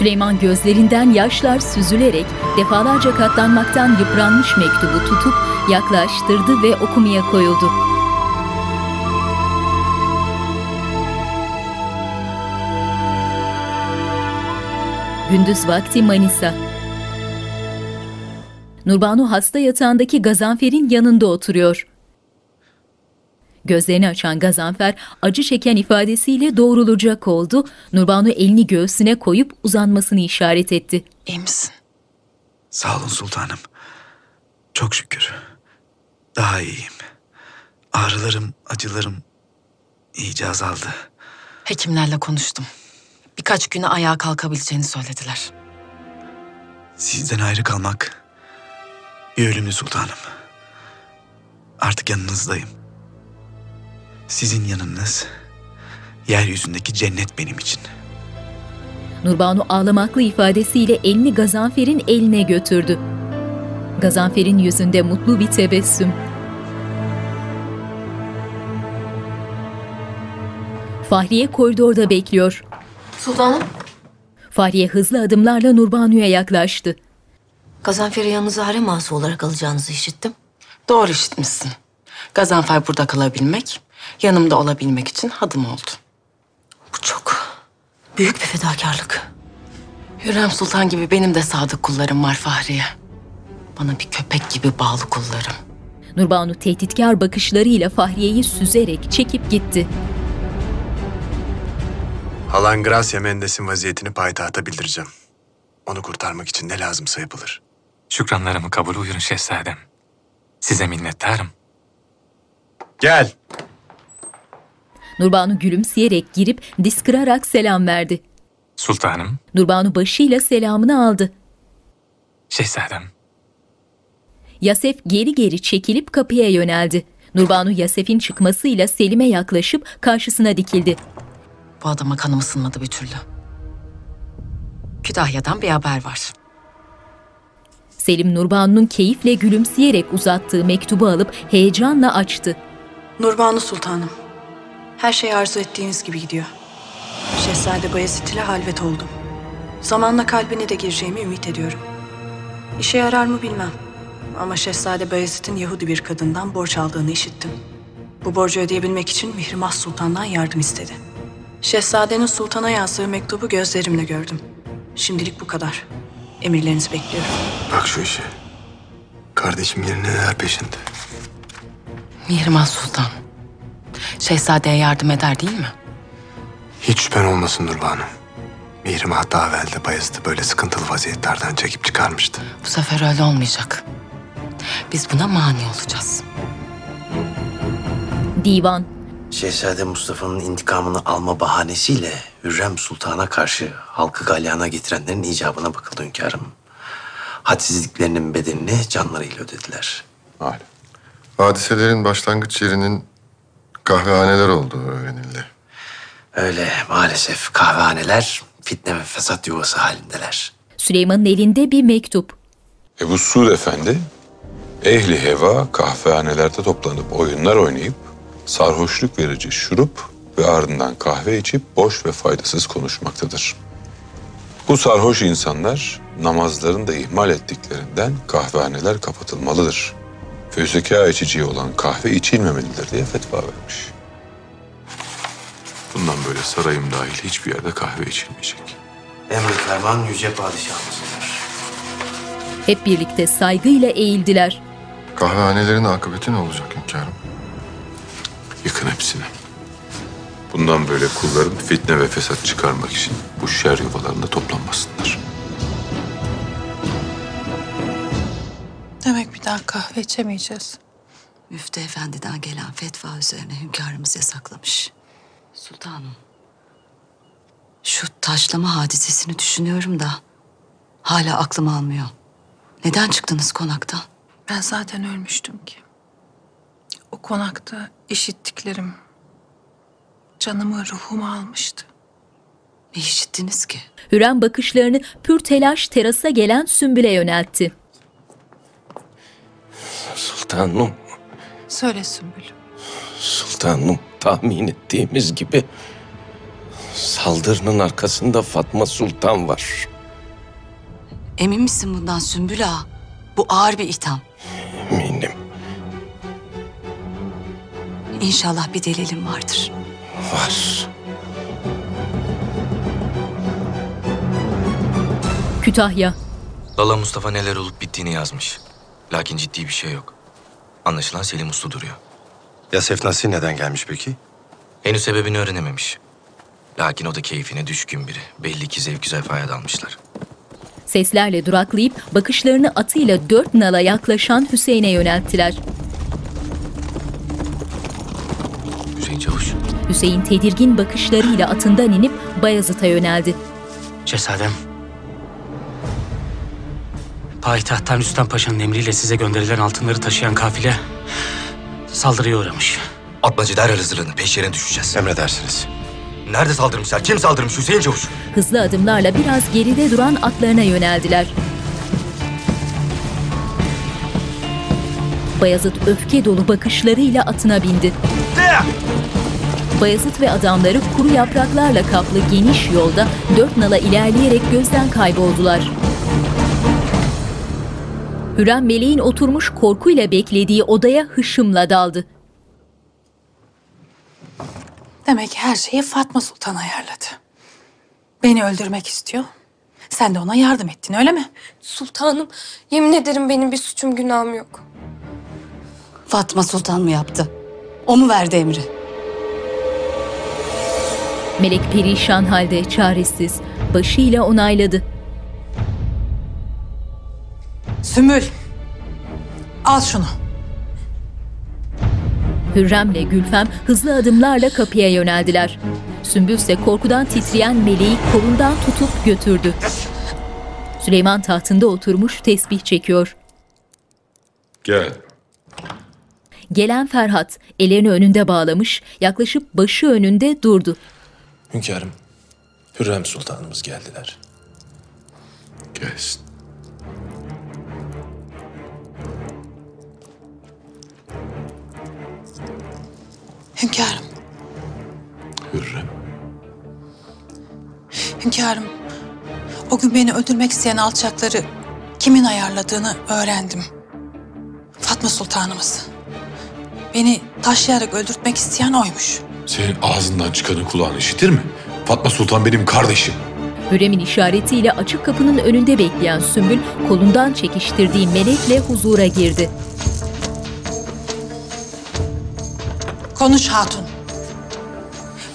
Süleyman gözlerinden yaşlar süzülerek defalarca katlanmaktan yıpranmış mektubu tutup yaklaştırdı ve okumaya koyuldu. Gündüz vakti Manisa. Nurbanu hasta yatağındaki Gazanfer'in yanında oturuyor. Gözlerini açan Gazanfer acı çeken ifadesiyle doğrulacak oldu. Nurbanu elini göğsüne koyup uzanmasını işaret etti. İyi misin? Sağ olun sultanım. Çok şükür. Daha iyiyim. Ağrılarım, acılarım iyice azaldı. Hekimlerle konuştum. Birkaç güne ayağa kalkabileceğini söylediler. Sizden ayrı kalmak bir ölümlü sultanım. Artık yanınızdayım. Sizin yanınız yeryüzündeki cennet benim için. Nurbanu ağlamaklı ifadesiyle elini Gazanfer'in eline götürdü. Gazanfer'in yüzünde mutlu bir tebessüm. Fahriye koridorda bekliyor. Sultanım. Fahriye hızlı adımlarla Nurbanu'ya yaklaştı. Gazanfer'i yanınıza harem ağası olarak alacağınızı işittim. Doğru işitmişsin. Gazanfer burada kalabilmek, yanımda olabilmek için hadım oldu. Bu çok büyük bir fedakarlık. Hürrem Sultan gibi benim de sadık kullarım var Fahriye. Bana bir köpek gibi bağlı kullarım. Nurbanu tehditkar bakışlarıyla Fahriye'yi süzerek çekip gitti. Halan Gracia Mendes'in vaziyetini payitahta bildireceğim. Onu kurtarmak için ne lazımsa yapılır. Şükranlarımı kabul buyurun şehzadem. Size minnettarım. Gel. Nurbanu gülümseyerek girip diz kırarak selam verdi. Sultanım, Nurbanu başıyla selamını aldı. şehzadem. Yasef geri geri çekilip kapıya yöneldi. Nurbanu Yasef'in çıkmasıyla Selim'e yaklaşıp karşısına dikildi. Bu adama kanım ısınmadı bir türlü. Kütahya'dan bir haber var. Selim Nurbanu'nun keyifle gülümseyerek uzattığı mektubu alıp heyecanla açtı. Nurbanu Sultanım. Her şey arzu ettiğiniz gibi gidiyor. Şehzade Bayezid ile halvet oldum. Zamanla kalbine de gireceğimi ümit ediyorum. İşe yarar mı bilmem. Ama Şehzade Bayezid'in Yahudi bir kadından borç aldığını işittim. Bu borcu ödeyebilmek için Mihrimah Sultan'dan yardım istedi. Şehzadenin sultana yazdığı mektubu gözlerimle gördüm. Şimdilik bu kadar. Emirlerinizi bekliyorum. Bak şu işe. Kardeşim yerine neler peşinde. Mihrimah Sultan. Şehzadeye yardım eder değil mi? Hiç şüphen olmasın Nurbanu. Mihrimah daha evvel de Bayezid'i böyle sıkıntılı vaziyetlerden çekip çıkarmıştı. Bu sefer öyle olmayacak. Biz buna mani olacağız. Divan. Şehzade Mustafa'nın intikamını alma bahanesiyle Hürrem Sultan'a karşı halkı galyana getirenlerin icabına bakıldı hünkârım. Hadsizliklerinin bedelini canlarıyla ödediler. Hadiselerin başlangıç yerinin kahvehaneler olduğu öğrenildi. Öyle maalesef kahvehaneler fitne ve fesat yuvası halindeler. Süleyman'ın elinde bir mektup. Ebu Suud Efendi, ehli heva kahvehanelerde toplanıp oyunlar oynayıp sarhoşluk verici şurup ve ardından kahve içip boş ve faydasız konuşmaktadır. Bu sarhoş insanlar namazlarını da ihmal ettiklerinden kahvehaneler kapatılmalıdır. Fözeka içiciye olan kahve içilmemelidir diye fetva vermiş. Bundan böyle sarayım dahil hiçbir yerde kahve içilmeyecek. Emri ferman yüce padişahımızdır. Hep birlikte saygıyla eğildiler. Kahvehanelerin akıbeti ne olacak hünkârım? Yıkın hepsini. Bundan böyle kulların fitne ve fesat çıkarmak için bu şer yuvalarında toplanmasınlar. Daha kahve içemeyeceğiz. Müftü efendiden gelen fetva üzerine hünkârımız yasaklamış. Sultanım. Şu taşlama hadisesini düşünüyorum da hala aklım almıyor. Neden çıktınız konaktan? Ben zaten ölmüştüm ki. O konakta işittiklerim canımı ruhumu almıştı. Ne işittiniz ki? Hürrem bakışlarını pür telaş terasa gelen Sümbül'e yöneltti. Sultanım, Söyle Sümbül. sultanım tahmin ettiğimiz gibi saldırının arkasında Fatma Sultan var. Emin misin bundan Sümbül Ağa? Bu ağır bir itham. Eminim İnşallah bir delilim vardır. var. Kütahya. Lala Mustafa neler olup bittiğini yazmış. Lakin ciddi bir şey yok. Anlaşılan Selim uslu duruyor. Ya Sefnasi neden gelmiş peki? Henüz sebebini öğrenememiş. Lakin o da keyfine düşkün biri. Belli ki zevk zefaya dalmışlar. Seslerle duraklayıp bakışlarını atıyla dört nala yaklaşan Hüseyin'e yönelttiler. Hüseyin Çavuş. Hüseyin tedirgin bakışlarıyla atından inip Bayazıt'a yöneldi. Şehzadem. Payitahttan Rüstem Paşa'nın emriyle size gönderilen altınları taşıyan kafile saldırıya uğramış. Atmacı derhal hazırlanın. Peşlerine düşeceğiz. Emredersiniz. Nerede saldırmışlar? Kim saldırmış? Hüseyin Çavuş. Hızlı adımlarla biraz geride duran atlarına yöneldiler. Bayazıt öfke dolu bakışlarıyla atına bindi. Bayezid ve adamları kuru yapraklarla kaplı geniş yolda dört nala ilerleyerek gözden kayboldular. Hürrem meleğin oturmuş korkuyla beklediği odaya hışımla daldı. Demek her şeyi Fatma Sultan ayarladı. Beni öldürmek istiyor. Sen de ona yardım ettin öyle mi? Sultanım, yemin ederim benim bir suçum günahım yok. Fatma Sultan mı yaptı? O mu verdi emri? Melek perişan halde çaresiz, başıyla onayladı. Sümbül. Al şunu. Hürrem'le Gülfem hızlı adımlarla kapıya yöneldiler. Sümbül ise korkudan titreyen meleği kolundan tutup götürdü. Süleyman tahtında oturmuş tesbih çekiyor. Gel. Gelen Ferhat ellerini önünde bağlamış, yaklaşıp başı önünde durdu. Hünkârım, Hürrem Sultanımız geldiler. Gelsin. Hünkârım, Hürrem. hünkârım. O gün beni öldürmek isteyen alçakları kimin ayarladığını öğrendim. Fatma Sultanımız. Beni taşlayarak öldürtmek isteyen oymuş. Senin ağzından çıkanı kulağın işitir mi? Fatma Sultan benim kardeşim. Hürrem'in işaretiyle açık kapının önünde bekleyen Sümbül kolundan çekiştirdiği melekle huzura girdi. Konuş hatun.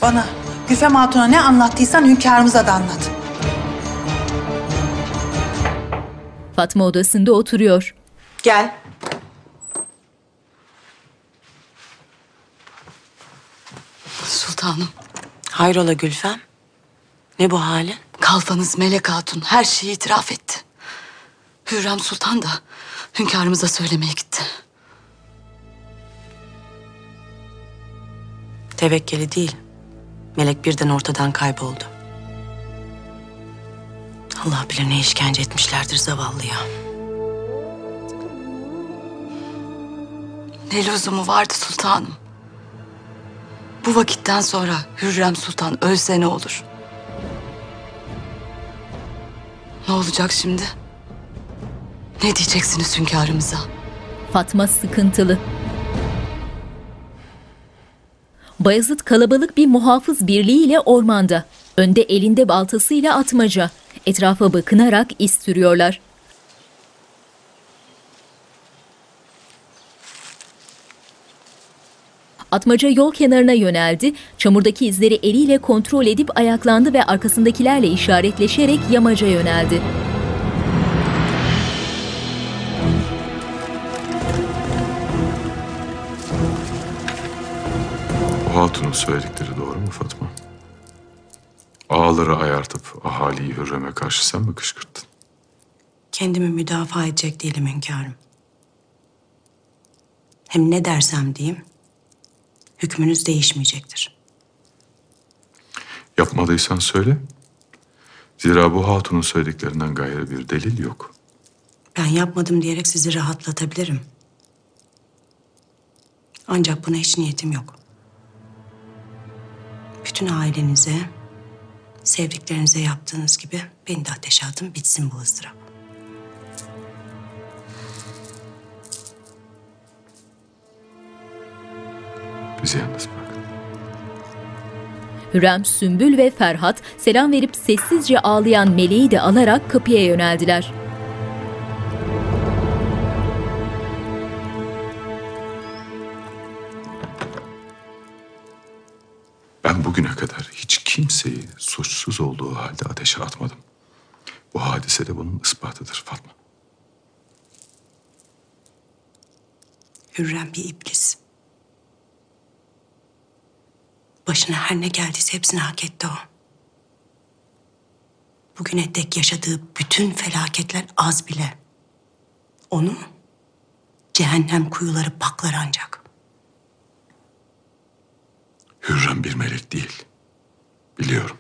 Bana Güfem Hatun'a ne anlattıysan hünkârımıza da anlat. Fatma odasında oturuyor. Gel. Sultanım. Hayrola Gülfem? Ne bu halin? Kalfanız Melek Hatun her şeyi itiraf etti. Hürrem Sultan da hünkârımıza söylemeye gitti. Tevekkeli değil. Melek birden ortadan kayboldu. Allah bilir ne işkence etmişlerdir zavallıya. Ne lüzumu vardı sultanım? Bu vakitten sonra Hürrem Sultan ölse ne olur? Ne olacak şimdi? Ne diyeceksiniz hünkârımıza? Fatma sıkıntılı. Bayezid kalabalık bir muhafız birliğiyle ormanda. Önde elinde baltasıyla atmaca. Etrafa bakınarak iz sürüyorlar. Atmaca yol kenarına yöneldi, çamurdaki izleri eliyle kontrol edip ayaklandı ve arkasındakilerle işaretleşerek yamaca yöneldi. Söyledikleri doğru mu Fatma? Ağaları ayartıp ahaliyi Hürrem'e karşı sen mi kışkırttın? Kendimi müdafaa edecek değilim hünkârım. Hem ne dersem diyeyim, hükmünüz değişmeyecektir. Yapmadıysan söyle. Zira bu hatunun söylediklerinden gayrı bir delil yok. Ben yapmadım diyerek sizi rahatlatabilirim. Ancak buna hiç niyetim yok. Bütün ailenize, sevdiklerinize yaptığınız gibi beni de ateşe atın bitsin bu ızdırap. Bizi yalnız bırak. Hürrem, Sümbül ve Ferhat selam verip sessizce ağlayan meleği de alarak kapıya yöneldiler. Bugüne kadar hiç kimseyi suçsuz olduğu halde ateşe atmadım. Bu hadise de bunun ispatıdır Fatma. Hürrem bir iblis. Başına her ne geldiyse hepsini hak etti o. Bugüne dek yaşadığı bütün felaketler az bile. Onu cehennem kuyuları paklar ancak. Hürrem bir melek değil. Biliyorum.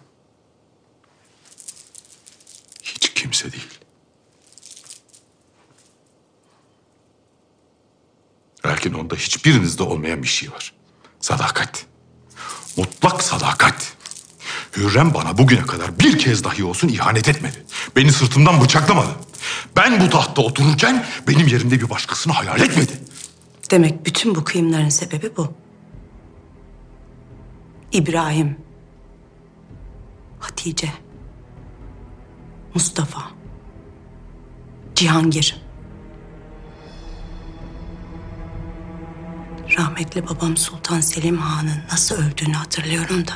Hiç kimse değil. Lakin onda hiçbirinizde olmayan bir şey var. Sadakat. Mutlak sadakat. Hürrem bana bugüne kadar bir kez dahi olsun ihanet etmedi. Beni sırtımdan bıçaklamadı. Ben bu tahtta otururken benim yerimde bir başkasını hayal etmedi. Demek bütün bu kıyımların sebebi bu. İbrahim, Hatice, Mustafa, Cihangir. Rahmetli babam Sultan Selim Han'ın nasıl öldüğünü hatırlıyorum da.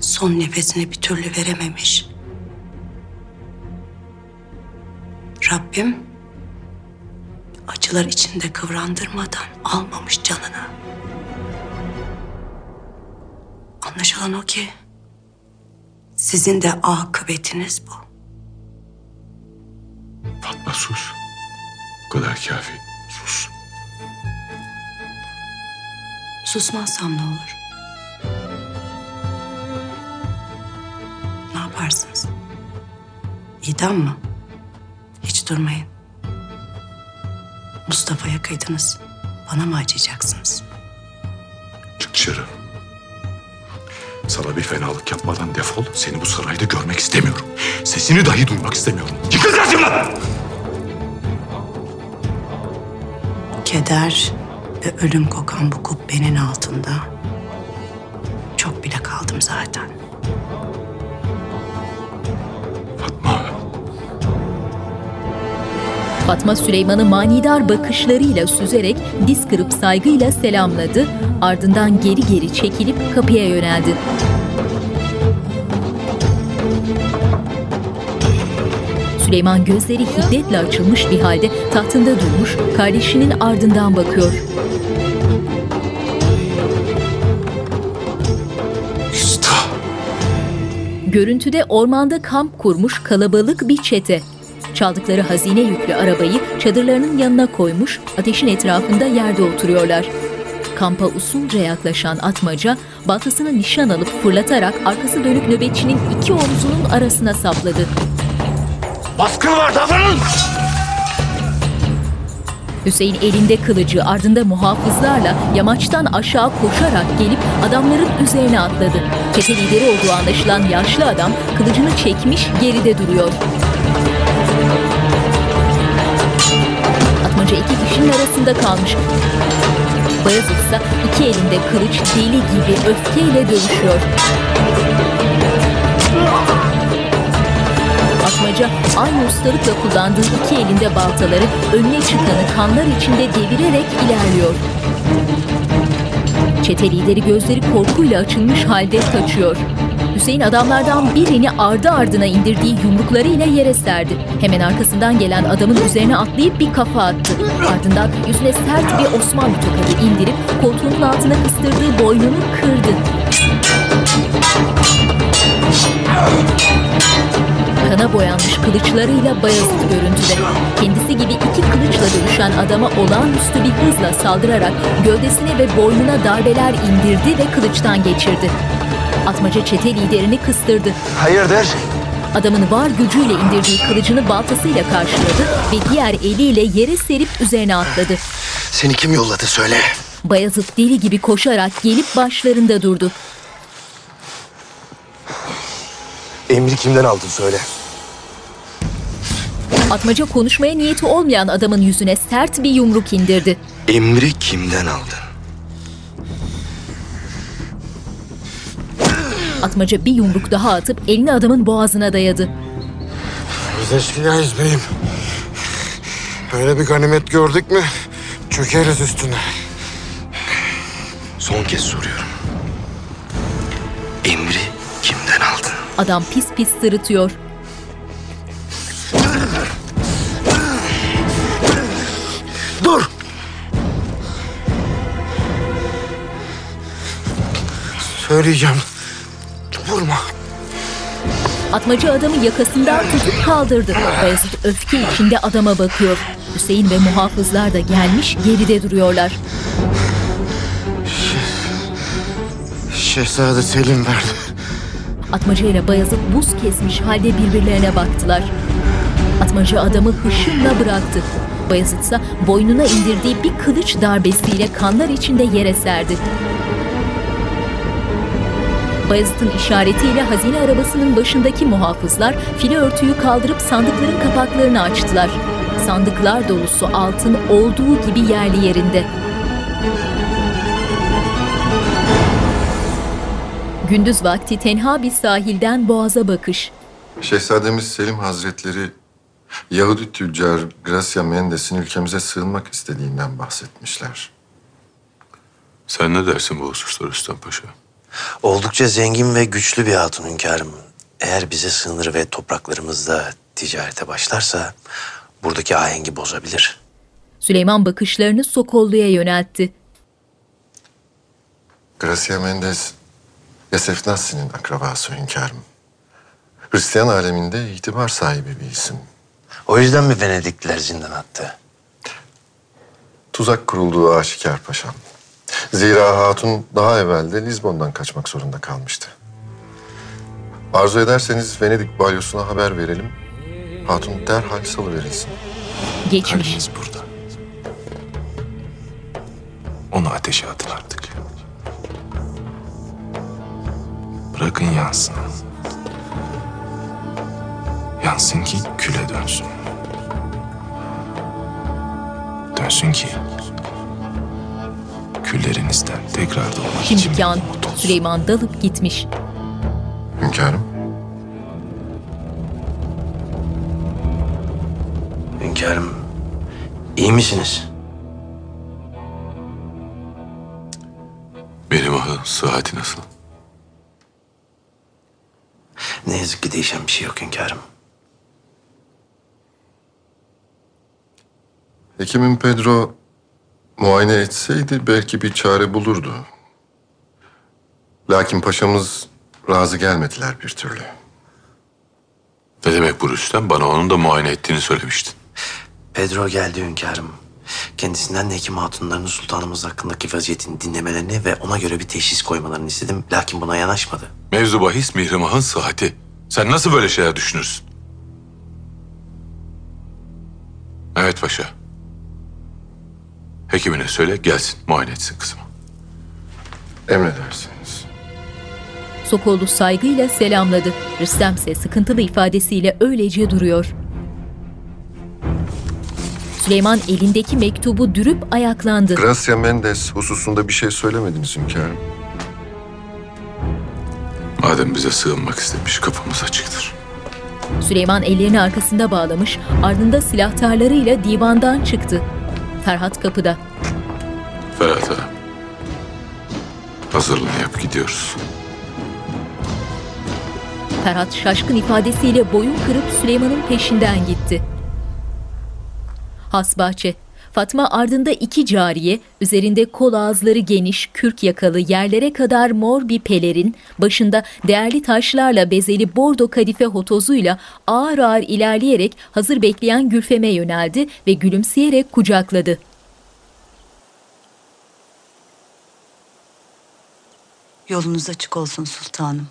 Son nefesini bir türlü verememiş. Rabbim acılar içinde kıvrandırmadan almamış canını. Anlaşılan o ki sizin de akıbetiniz bu. Fatma sus. Bu kadar kafi. Sus. Susmazsam ne olur? Ne yaparsınız? İdam mı? Hiç durmayın. Mustafa'ya kıydınız. Bana mı acıyacaksınız? Çık dışarı. Sana bir fenalık yapmadan defol. Seni bu sarayda görmek istemiyorum. Sesini dahi duymak istemiyorum. Yıkıl karşımdan! Keder ve ölüm kokan bu kubbenin altında çok bile kaldım zaten. Fatma Süleyman'ı manidar bakışlarıyla süzerek diz kırıp saygıyla selamladı. Ardından geri geri çekilip kapıya yöneldi. Süleyman gözleri hiddetle açılmış bir halde tahtında durmuş, kardeşinin ardından bakıyor. Görüntüde ormanda kamp kurmuş kalabalık bir çete. Çaldıkları hazine yüklü arabayı çadırlarının yanına koymuş, ateşin etrafında yerde oturuyorlar. Kampa usulca yaklaşan atmaca, baltasını nişan alıp fırlatarak arkası dönük nöbetçinin iki omzunun arasına sapladı. Baskın var davranın! Hüseyin elinde kılıcı ardında muhafızlarla yamaçtan aşağı koşarak gelip adamların üzerine atladı. Çete lideri olduğu anlaşılan yaşlı adam kılıcını çekmiş geride duruyor. Atmaca iki kişinin arasında kalmış. Bayezid ise iki elinde kılıç deli gibi öfkeyle dövüşüyor. Atmaca aynı ustalıkla kullandığı iki elinde baltaları önüne çıkanı kanlar içinde devirerek ilerliyor. Çete lideri gözleri korkuyla açılmış halde kaçıyor. Hüseyin adamlardan birini ardı ardına indirdiği yumruklarıyla yere serdi. Hemen arkasından gelen adamın üzerine atlayıp bir kafa attı. Ardından yüzüne sert bir Osmanlı tokadı indirip koltuğunun altına kıstırdığı boynunu kırdı. Kana boyanmış kılıçlarıyla Bayezid görüntüde. Kendisi gibi iki kılıçla dövüşen adama olağanüstü bir hızla saldırarak gövdesine ve boynuna darbeler indirdi ve kılıçtan geçirdi. Atmaca çete liderini kıstırdı. Hayırdır? Adamın var gücüyle indirdiği kılıcını baltasıyla karşıladı ve diğer eliyle yere serip üzerine atladı. Seni kim yolladı söyle. Bayezid deli gibi koşarak gelip başlarında durdu. Emri kimden aldın söyle. Atmaca konuşmaya niyeti olmayan adamın yüzüne sert bir yumruk indirdi. Emri kimden aldın? Atmaca bir yumruk daha atıp elini adamın boğazına dayadı. Biz eşkıyayız beyim. Böyle bir ganimet gördük mü çökeriz üstüne. Son kez soruyorum. Emri kimden aldın? Adam pis pis sırıtıyor. Dur! Söyleyeceğim. Atmaca adamı yakasından tutup kaldırdı. Bayezid öfke içinde adama bakıyor. Hüseyin ve muhafızlar da gelmiş geride duruyorlar. Şehzade Selim verdi. Atmaca ile Bayezid buz kesmiş halde birbirlerine baktılar. Atmaca adamı hışımla bıraktı. Bayezid ise boynuna indirdiği bir kılıç darbesiyle kanlar içinde yere serdi. Bayezid'in işaretiyle hazine arabasının başındaki muhafızlar file örtüyü kaldırıp sandıkların kapaklarını açtılar. Sandıklar dolusu altın olduğu gibi yerli yerinde. Gündüz vakti tenha bir sahilden boğaza bakış. Şehzademiz Selim Hazretleri Yahudi tüccar Gracia Mendes'in ülkemize sığınmak istediğinden bahsetmişler. Sen ne dersin bu hususta Rüstem Paşa? Oldukça zengin ve güçlü bir hatun hünkârım. Eğer bize sığınır ve topraklarımızda ticarete başlarsa buradaki ahengi bozabilir. Süleyman bakışlarını Sokollu'ya yöneltti. Gracia Mendes, Yasef Nassi'nin akrabası hünkârım. Hristiyan aleminde itibar sahibi bir isim. O yüzden mi Venedikliler zindan attı? Tuzak kurulduğu aşikar paşam. Zira hatun daha evvel de Lizbon'dan kaçmak zorunda kalmıştı. Arzu ederseniz Venedik balyosuna haber verelim. Hatun derhal salıverilsin. Geçmiş. Kalbimiz burada. Onu ateşe atın artık. Bırakın yansın. Yansın ki küle dönsün. Dönsün ki küllerinizden tekrar doğmak için Şimdiki an Süleyman dalıp gitmiş. Hünkârım. Hünkârım, iyi misiniz? Benim ahı sıhhati nasıl? Ne yazık ki değişen bir şey yok hünkârım. Hekimin Pedro muayene etseydi belki bir çare bulurdu. Lakin paşamız razı gelmediler bir türlü. Ne demek bu Rüstem? Bana onun da muayene ettiğini söylemiştin. Pedro geldi hünkârım. Kendisinden de hekim hatunlarının sultanımız hakkındaki vaziyetini dinlemelerini ve ona göre bir teşhis koymalarını istedim. Lakin buna yanaşmadı. Mevzu bahis Mihrimah'ın sıhhati. Sen nasıl böyle şeyler düşünürsün? Evet paşa. Hekimine söyle gelsin muayene etsin kızımı. Emredersiniz. Sokollu saygıyla selamladı. Rüstem ise sıkıntılı ifadesiyle öylece duruyor. Süleyman elindeki mektubu dürüp ayaklandı. Gracia Mendes hususunda bir şey söylemediniz hünkârım. Madem bize sığınmak istemiş kapımız açıktır. Süleyman ellerini arkasında bağlamış, ardında silahtarlarıyla divandan çıktı. Ferhat kapıda. Ferhat ağa. Hazırlığını yap gidiyoruz. Ferhat şaşkın ifadesiyle boyun kırıp Süleyman'ın peşinden gitti. Hasbahçe. Fatma ardında iki cariye, üzerinde kol ağızları geniş, kürk yakalı, yerlere kadar mor bir pelerin, başında değerli taşlarla bezeli bordo kadife hotozuyla ağır ağır ilerleyerek hazır bekleyen Gülfem'e yöneldi ve gülümseyerek kucakladı. Yolunuz açık olsun sultanım.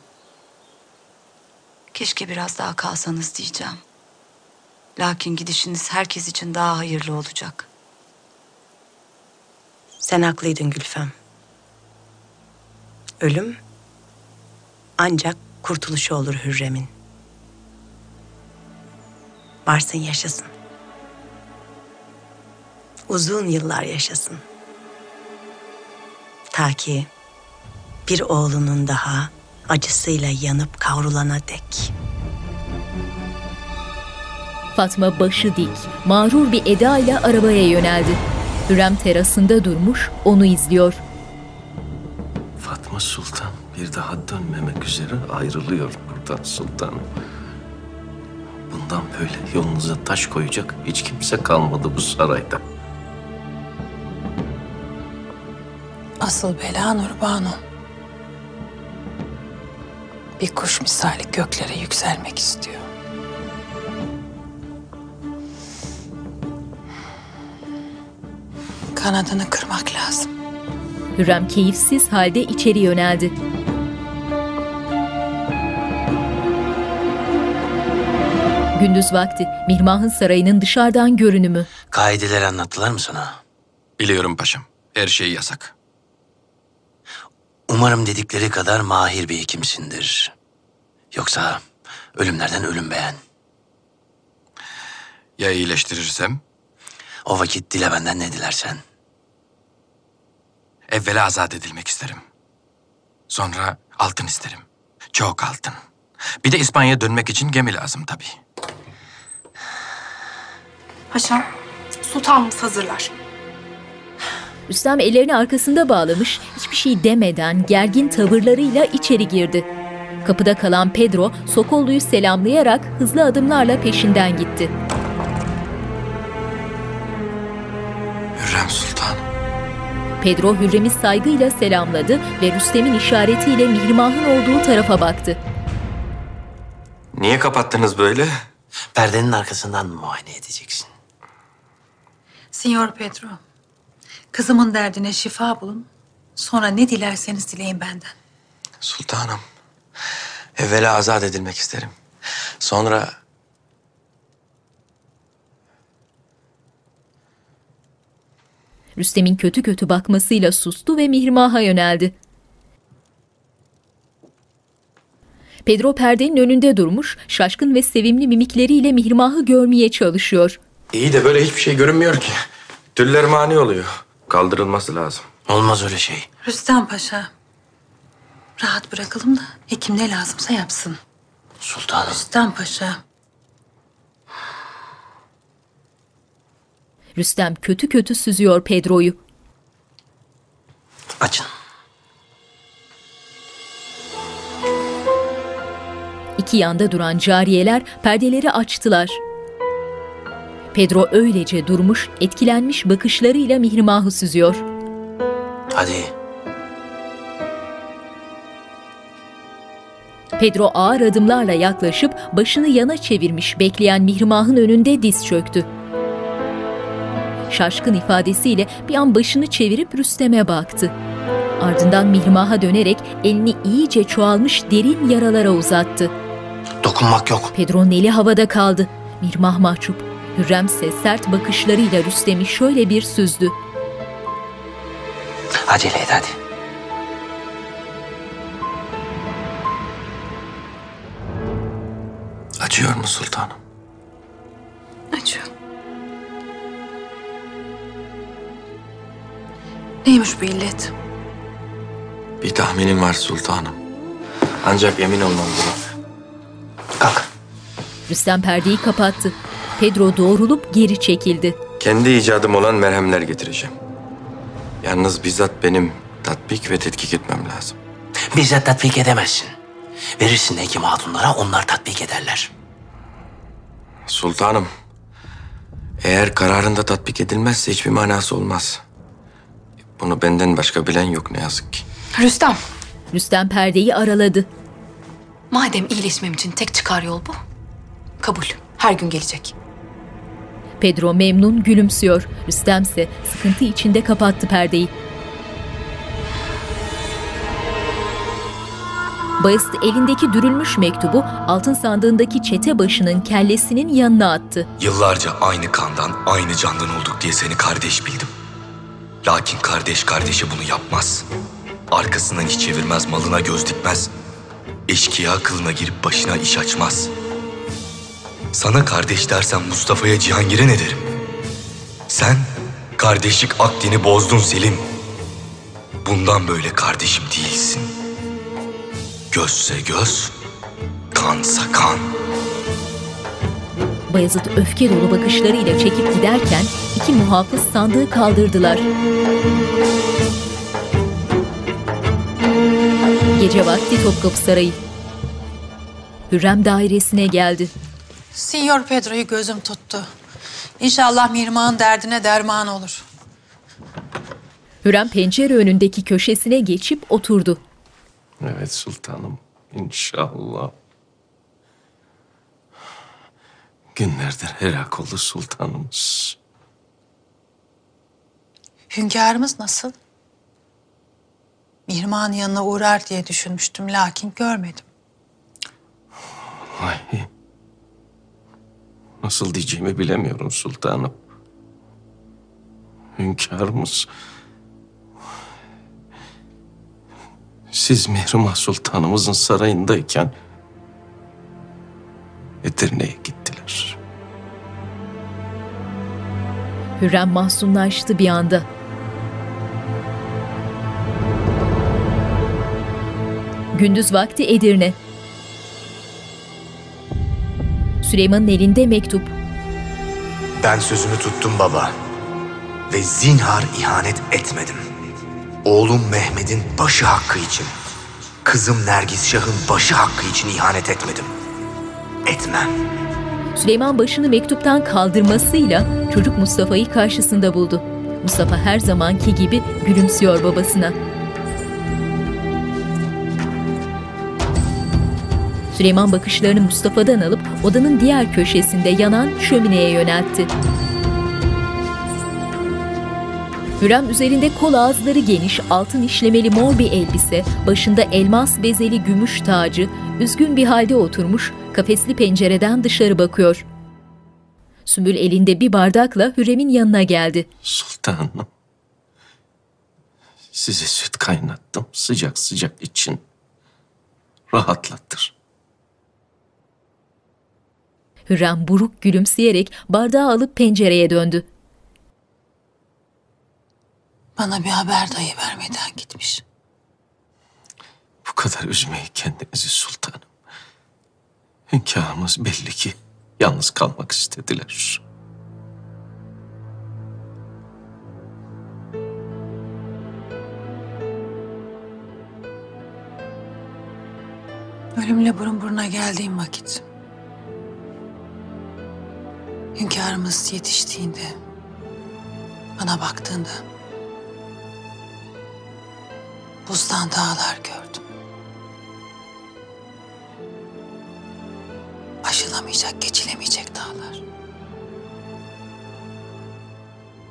Keşke biraz daha kalsanız diyeceğim. Lakin gidişiniz herkes için daha hayırlı olacak. Sen haklıydın Gülfem. Ölüm ancak kurtuluşu olur Hürrem'in. Varsın yaşasın. Uzun yıllar yaşasın. Ta ki bir oğlunun daha acısıyla yanıp kavrulana dek. Fatma başı dik, mağrur bir edayla arabaya yöneldi. Hürrem terasında durmuş, onu izliyor. Fatma Sultan bir daha dönmemek üzere ayrılıyor buradan sultanım. Bundan böyle yolunuza taş koyacak hiç kimse kalmadı bu sarayda. Asıl bela Nurbanu. Bir kuş misali göklere yükselmek istiyor. Kanadını kırmak lazım. Hürrem keyifsiz halde içeri yöneldi. Gündüz vakti Mihrimah'ın sarayının dışarıdan görünümü. Kaideleri anlattılar mı sana? Biliyorum paşam. Her şey yasak. Umarım dedikleri kadar mahir bir hekimsindir. Yoksa ölümlerden ölüm beğen. Ya iyileştirirsem? O vakit dile benden ne dilersen. Evvela azat edilmek isterim. Sonra altın isterim. Çok altın. Bir de İspanya'ya dönmek için gemi lazım tabii. Paşam, sultanımız hazırlar. Rüstem ellerini arkasında bağlamış, hiçbir şey demeden gergin tavırlarıyla içeri girdi. Kapıda kalan Pedro, Sokollu'yu selamlayarak hızlı adımlarla peşinden gitti. Pedro Hürrem'i saygıyla selamladı ve Rüstem'in işaretiyle Mihrimah'ın olduğu tarafa baktı. Niye kapattınız böyle? Perdenin arkasından muayene edeceksin. Signor Pedro, kızımın derdine şifa bulun. Sonra ne dilerseniz dileyin benden. Sultanım. Evvela azat edilmek isterim. Sonra Rüstem'in kötü kötü bakmasıyla sustu ve Mihrimah'a yöneldi. Pedro perdenin önünde durmuş, şaşkın ve sevimli mimikleriyle Mihrimah'ı görmeye çalışıyor. iyi de böyle hiçbir şey görünmüyor ki. Tüller mani oluyor. Kaldırılması lazım. Olmaz öyle şey. Rüstem Paşa, rahat bırakalım da hekim ne lazımsa yapsın. Sultanım. Rüstem Paşa, Rüstem kötü kötü süzüyor Pedro'yu. Açın. İki yanda duran cariyeler perdeleri açtılar. Pedro öylece durmuş, etkilenmiş bakışlarıyla Mihrimah'ı süzüyor. Hadi. Pedro ağır adımlarla yaklaşıp başını yana çevirmiş bekleyen Mihrimah'ın önünde diz çöktü. Şaşkın ifadesiyle bir an başını çevirip Rüstem'e baktı. Ardından Mihrimah'a dönerek elini iyice çoğalmış derin yaralara uzattı. Dokunmak yok. Pedro'nun eli havada kaldı. Mihrimah mahcup. Hürrem ise sert bakışlarıyla Rüstem'i şöyle bir süzdü. Acele et hadi. Acıyor mu sultanım? acıyor. Neymiş bu illet? Bir tahminim var sultanım. Ancak emin olmam gerek. Rüstem perdeyi kapattı. Pedro doğrulup geri çekildi. Kendi icadım olan merhemler getireceğim. Yalnız bizzat benim tatbik ve tetkik etmem lazım. Bizzat tatbik edemezsin. Verirsin hekim hatunlara onlar tatbik ederler. Sultanım, eğer kararında tatbik edilmezse hiçbir manası olmaz. Bunu benden başka bilen yok ne yazık ki. Rüstem, Rüstem perdeyi araladı. madem iyileşmem için tek çıkar yol bu. Kabul. Her gün gelecek. Pedro memnun gülümsüyor. Rüstem ise sıkıntı içinde kapattı perdeyi. Bayezid elindeki dürülmüş mektubu altın sandığındaki çete başının kellesinin yanına attı. Yıllarca aynı kandan, aynı candan olduk diye seni kardeş bildim. Lakin kardeş kardeşe bunu yapmaz. Arkasından hiç çevirmez, malına göz dikmez. Eşkıya kılına girip başına iş açmaz. Sana kardeş dersen Mustafa'ya Cihangir'e ne derim? Sen kardeşlik akdini bozdun Selim. Bundan böyle kardeşim değilsin. Gözse göz, kansa kan. Bayezid öfke dolu bakışlarıyla çekip giderken iki muhafız sandığı kaldırdılar. Gece vakti Topkapı Sarayı. Hürrem dairesine geldi. Signor Pedro'yu gözüm tuttu. İnşallah Mirmağ'ın derdine derman olur. Hürrem pencere önündeki köşesine geçip oturdu. Evet sultanım. İnşallah. Günlerdir helak oldu sultanımız. Hünkârımız nasıl? Mirmağ'ın yanına uğrar diye düşünmüştüm lakin görmedim. Ay. Nasıl diyeceğimi bilemiyorum sultanım. Hünkârımız Siz Mihrimah Sultanımızın sarayındayken Edirne'ye gittiler. Hürrem mahzunlaştı bir anda. Gündüz vakti Edirne. Süleyman'ın elinde mektup. Ben sözümü tuttum baba. Ve zinhar ihanet etmedim. Oğlum Mehmet'in başı hakkı için, kızım Nergis Şah'ın başı hakkı için ihanet etmedim. Etmem. Süleyman başını mektuptan kaldırmasıyla çocuk Mustafa'yı karşısında buldu. Mustafa her zamanki gibi gülümsüyor babasına. Süleyman bakışlarını Mustafa'dan alıp odanın diğer köşesinde yanan şömineye yöneltti. Hürrem üzerinde kol ağızları geniş, altın işlemeli mor bir elbise, başında elmas bezeli gümüş tacı, üzgün bir halde oturmuş, kafesli pencereden dışarı bakıyor. Sümbül elinde bir bardakla Hürrem'in yanına geldi. Sultanım. Size süt kaynattım sıcak sıcak için. Rahatlattır. Hürrem buruk gülümseyerek bardağı alıp pencereye döndü. Bana bir haber dahi vermeden gitmiş. Bu kadar üzmeyi kendinizi sultanım. Hünkârımız belli ki yalnız kalmak istediler. Ölümle burun buruna geldiğim vakit. Hünkârımız yetiştiğinde, bana baktığında buzdan dağlar gördüm. Aşılamayacak, geçilemeyecek dağlar.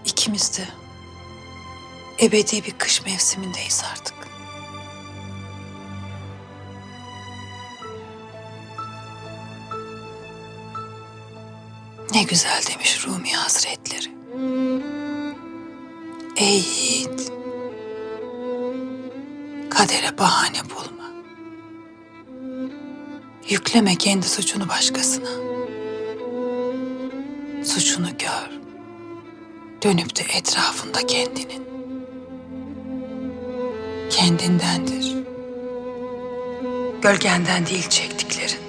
İkimiz de ebedi bir kış mevsimindeyiz artık. Ne güzel demiş Rumi Hazretleri. Ey yiğit, kadere bahane bulma. Yükleme kendi suçunu başkasına. Suçunu gör. Dönüp de etrafında kendinin. Kendindendir. Gölgenden değil çektiklerin.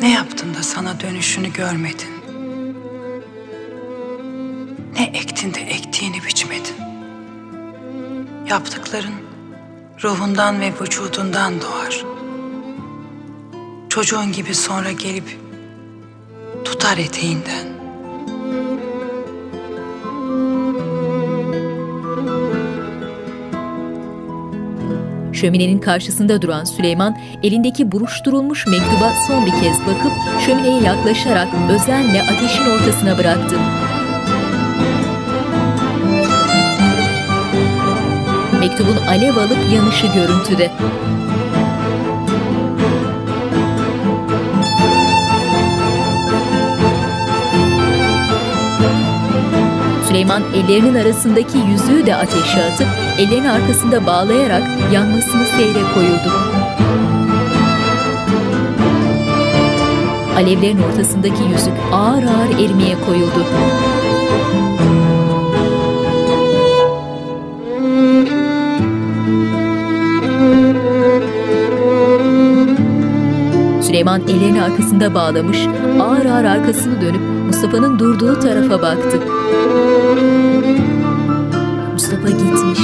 Ne yaptın da sana dönüşünü görmedin? Ne ektin de ektiğini biçmedin? Yaptıkların ruhundan ve vücudundan doğar. Çocuğun gibi sonra gelip tutar eteğinden. Şöminenin karşısında duran Süleyman elindeki buruşturulmuş mektuba son bir kez bakıp şömineye yaklaşarak özenle ateşin ortasına bıraktı. Mektubun alev alıp yanışı görüntüde. Süleyman ellerinin arasındaki yüzüğü de ateşe atıp ellerini arkasında bağlayarak yanmasını seyre koyuldu. Alevlerin ortasındaki yüzük ağır ağır erimeye koyuldu. Süleyman ellerini arkasında bağlamış, ağır ağır arkasını dönüp Mustafa'nın durduğu tarafa baktı. Mustafa gitmiş.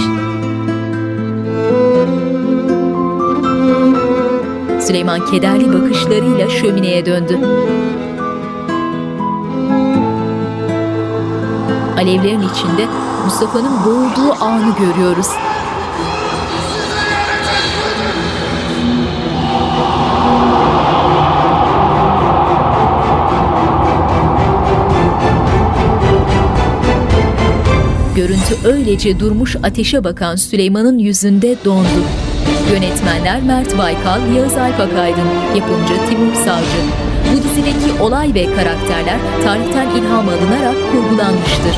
Süleyman kederli bakışlarıyla şömineye döndü. Alevlerin içinde Mustafa'nın boğulduğu anı görüyoruz. Görüntü öylece durmuş ateşe bakan Süleyman'ın yüzünde dondu. Yönetmenler Mert Baykal, Yağız Alpakaydın, yapımcı Timur Savcı. Bu dizideki olay ve karakterler tarihten ilham alınarak kurgulanmıştır.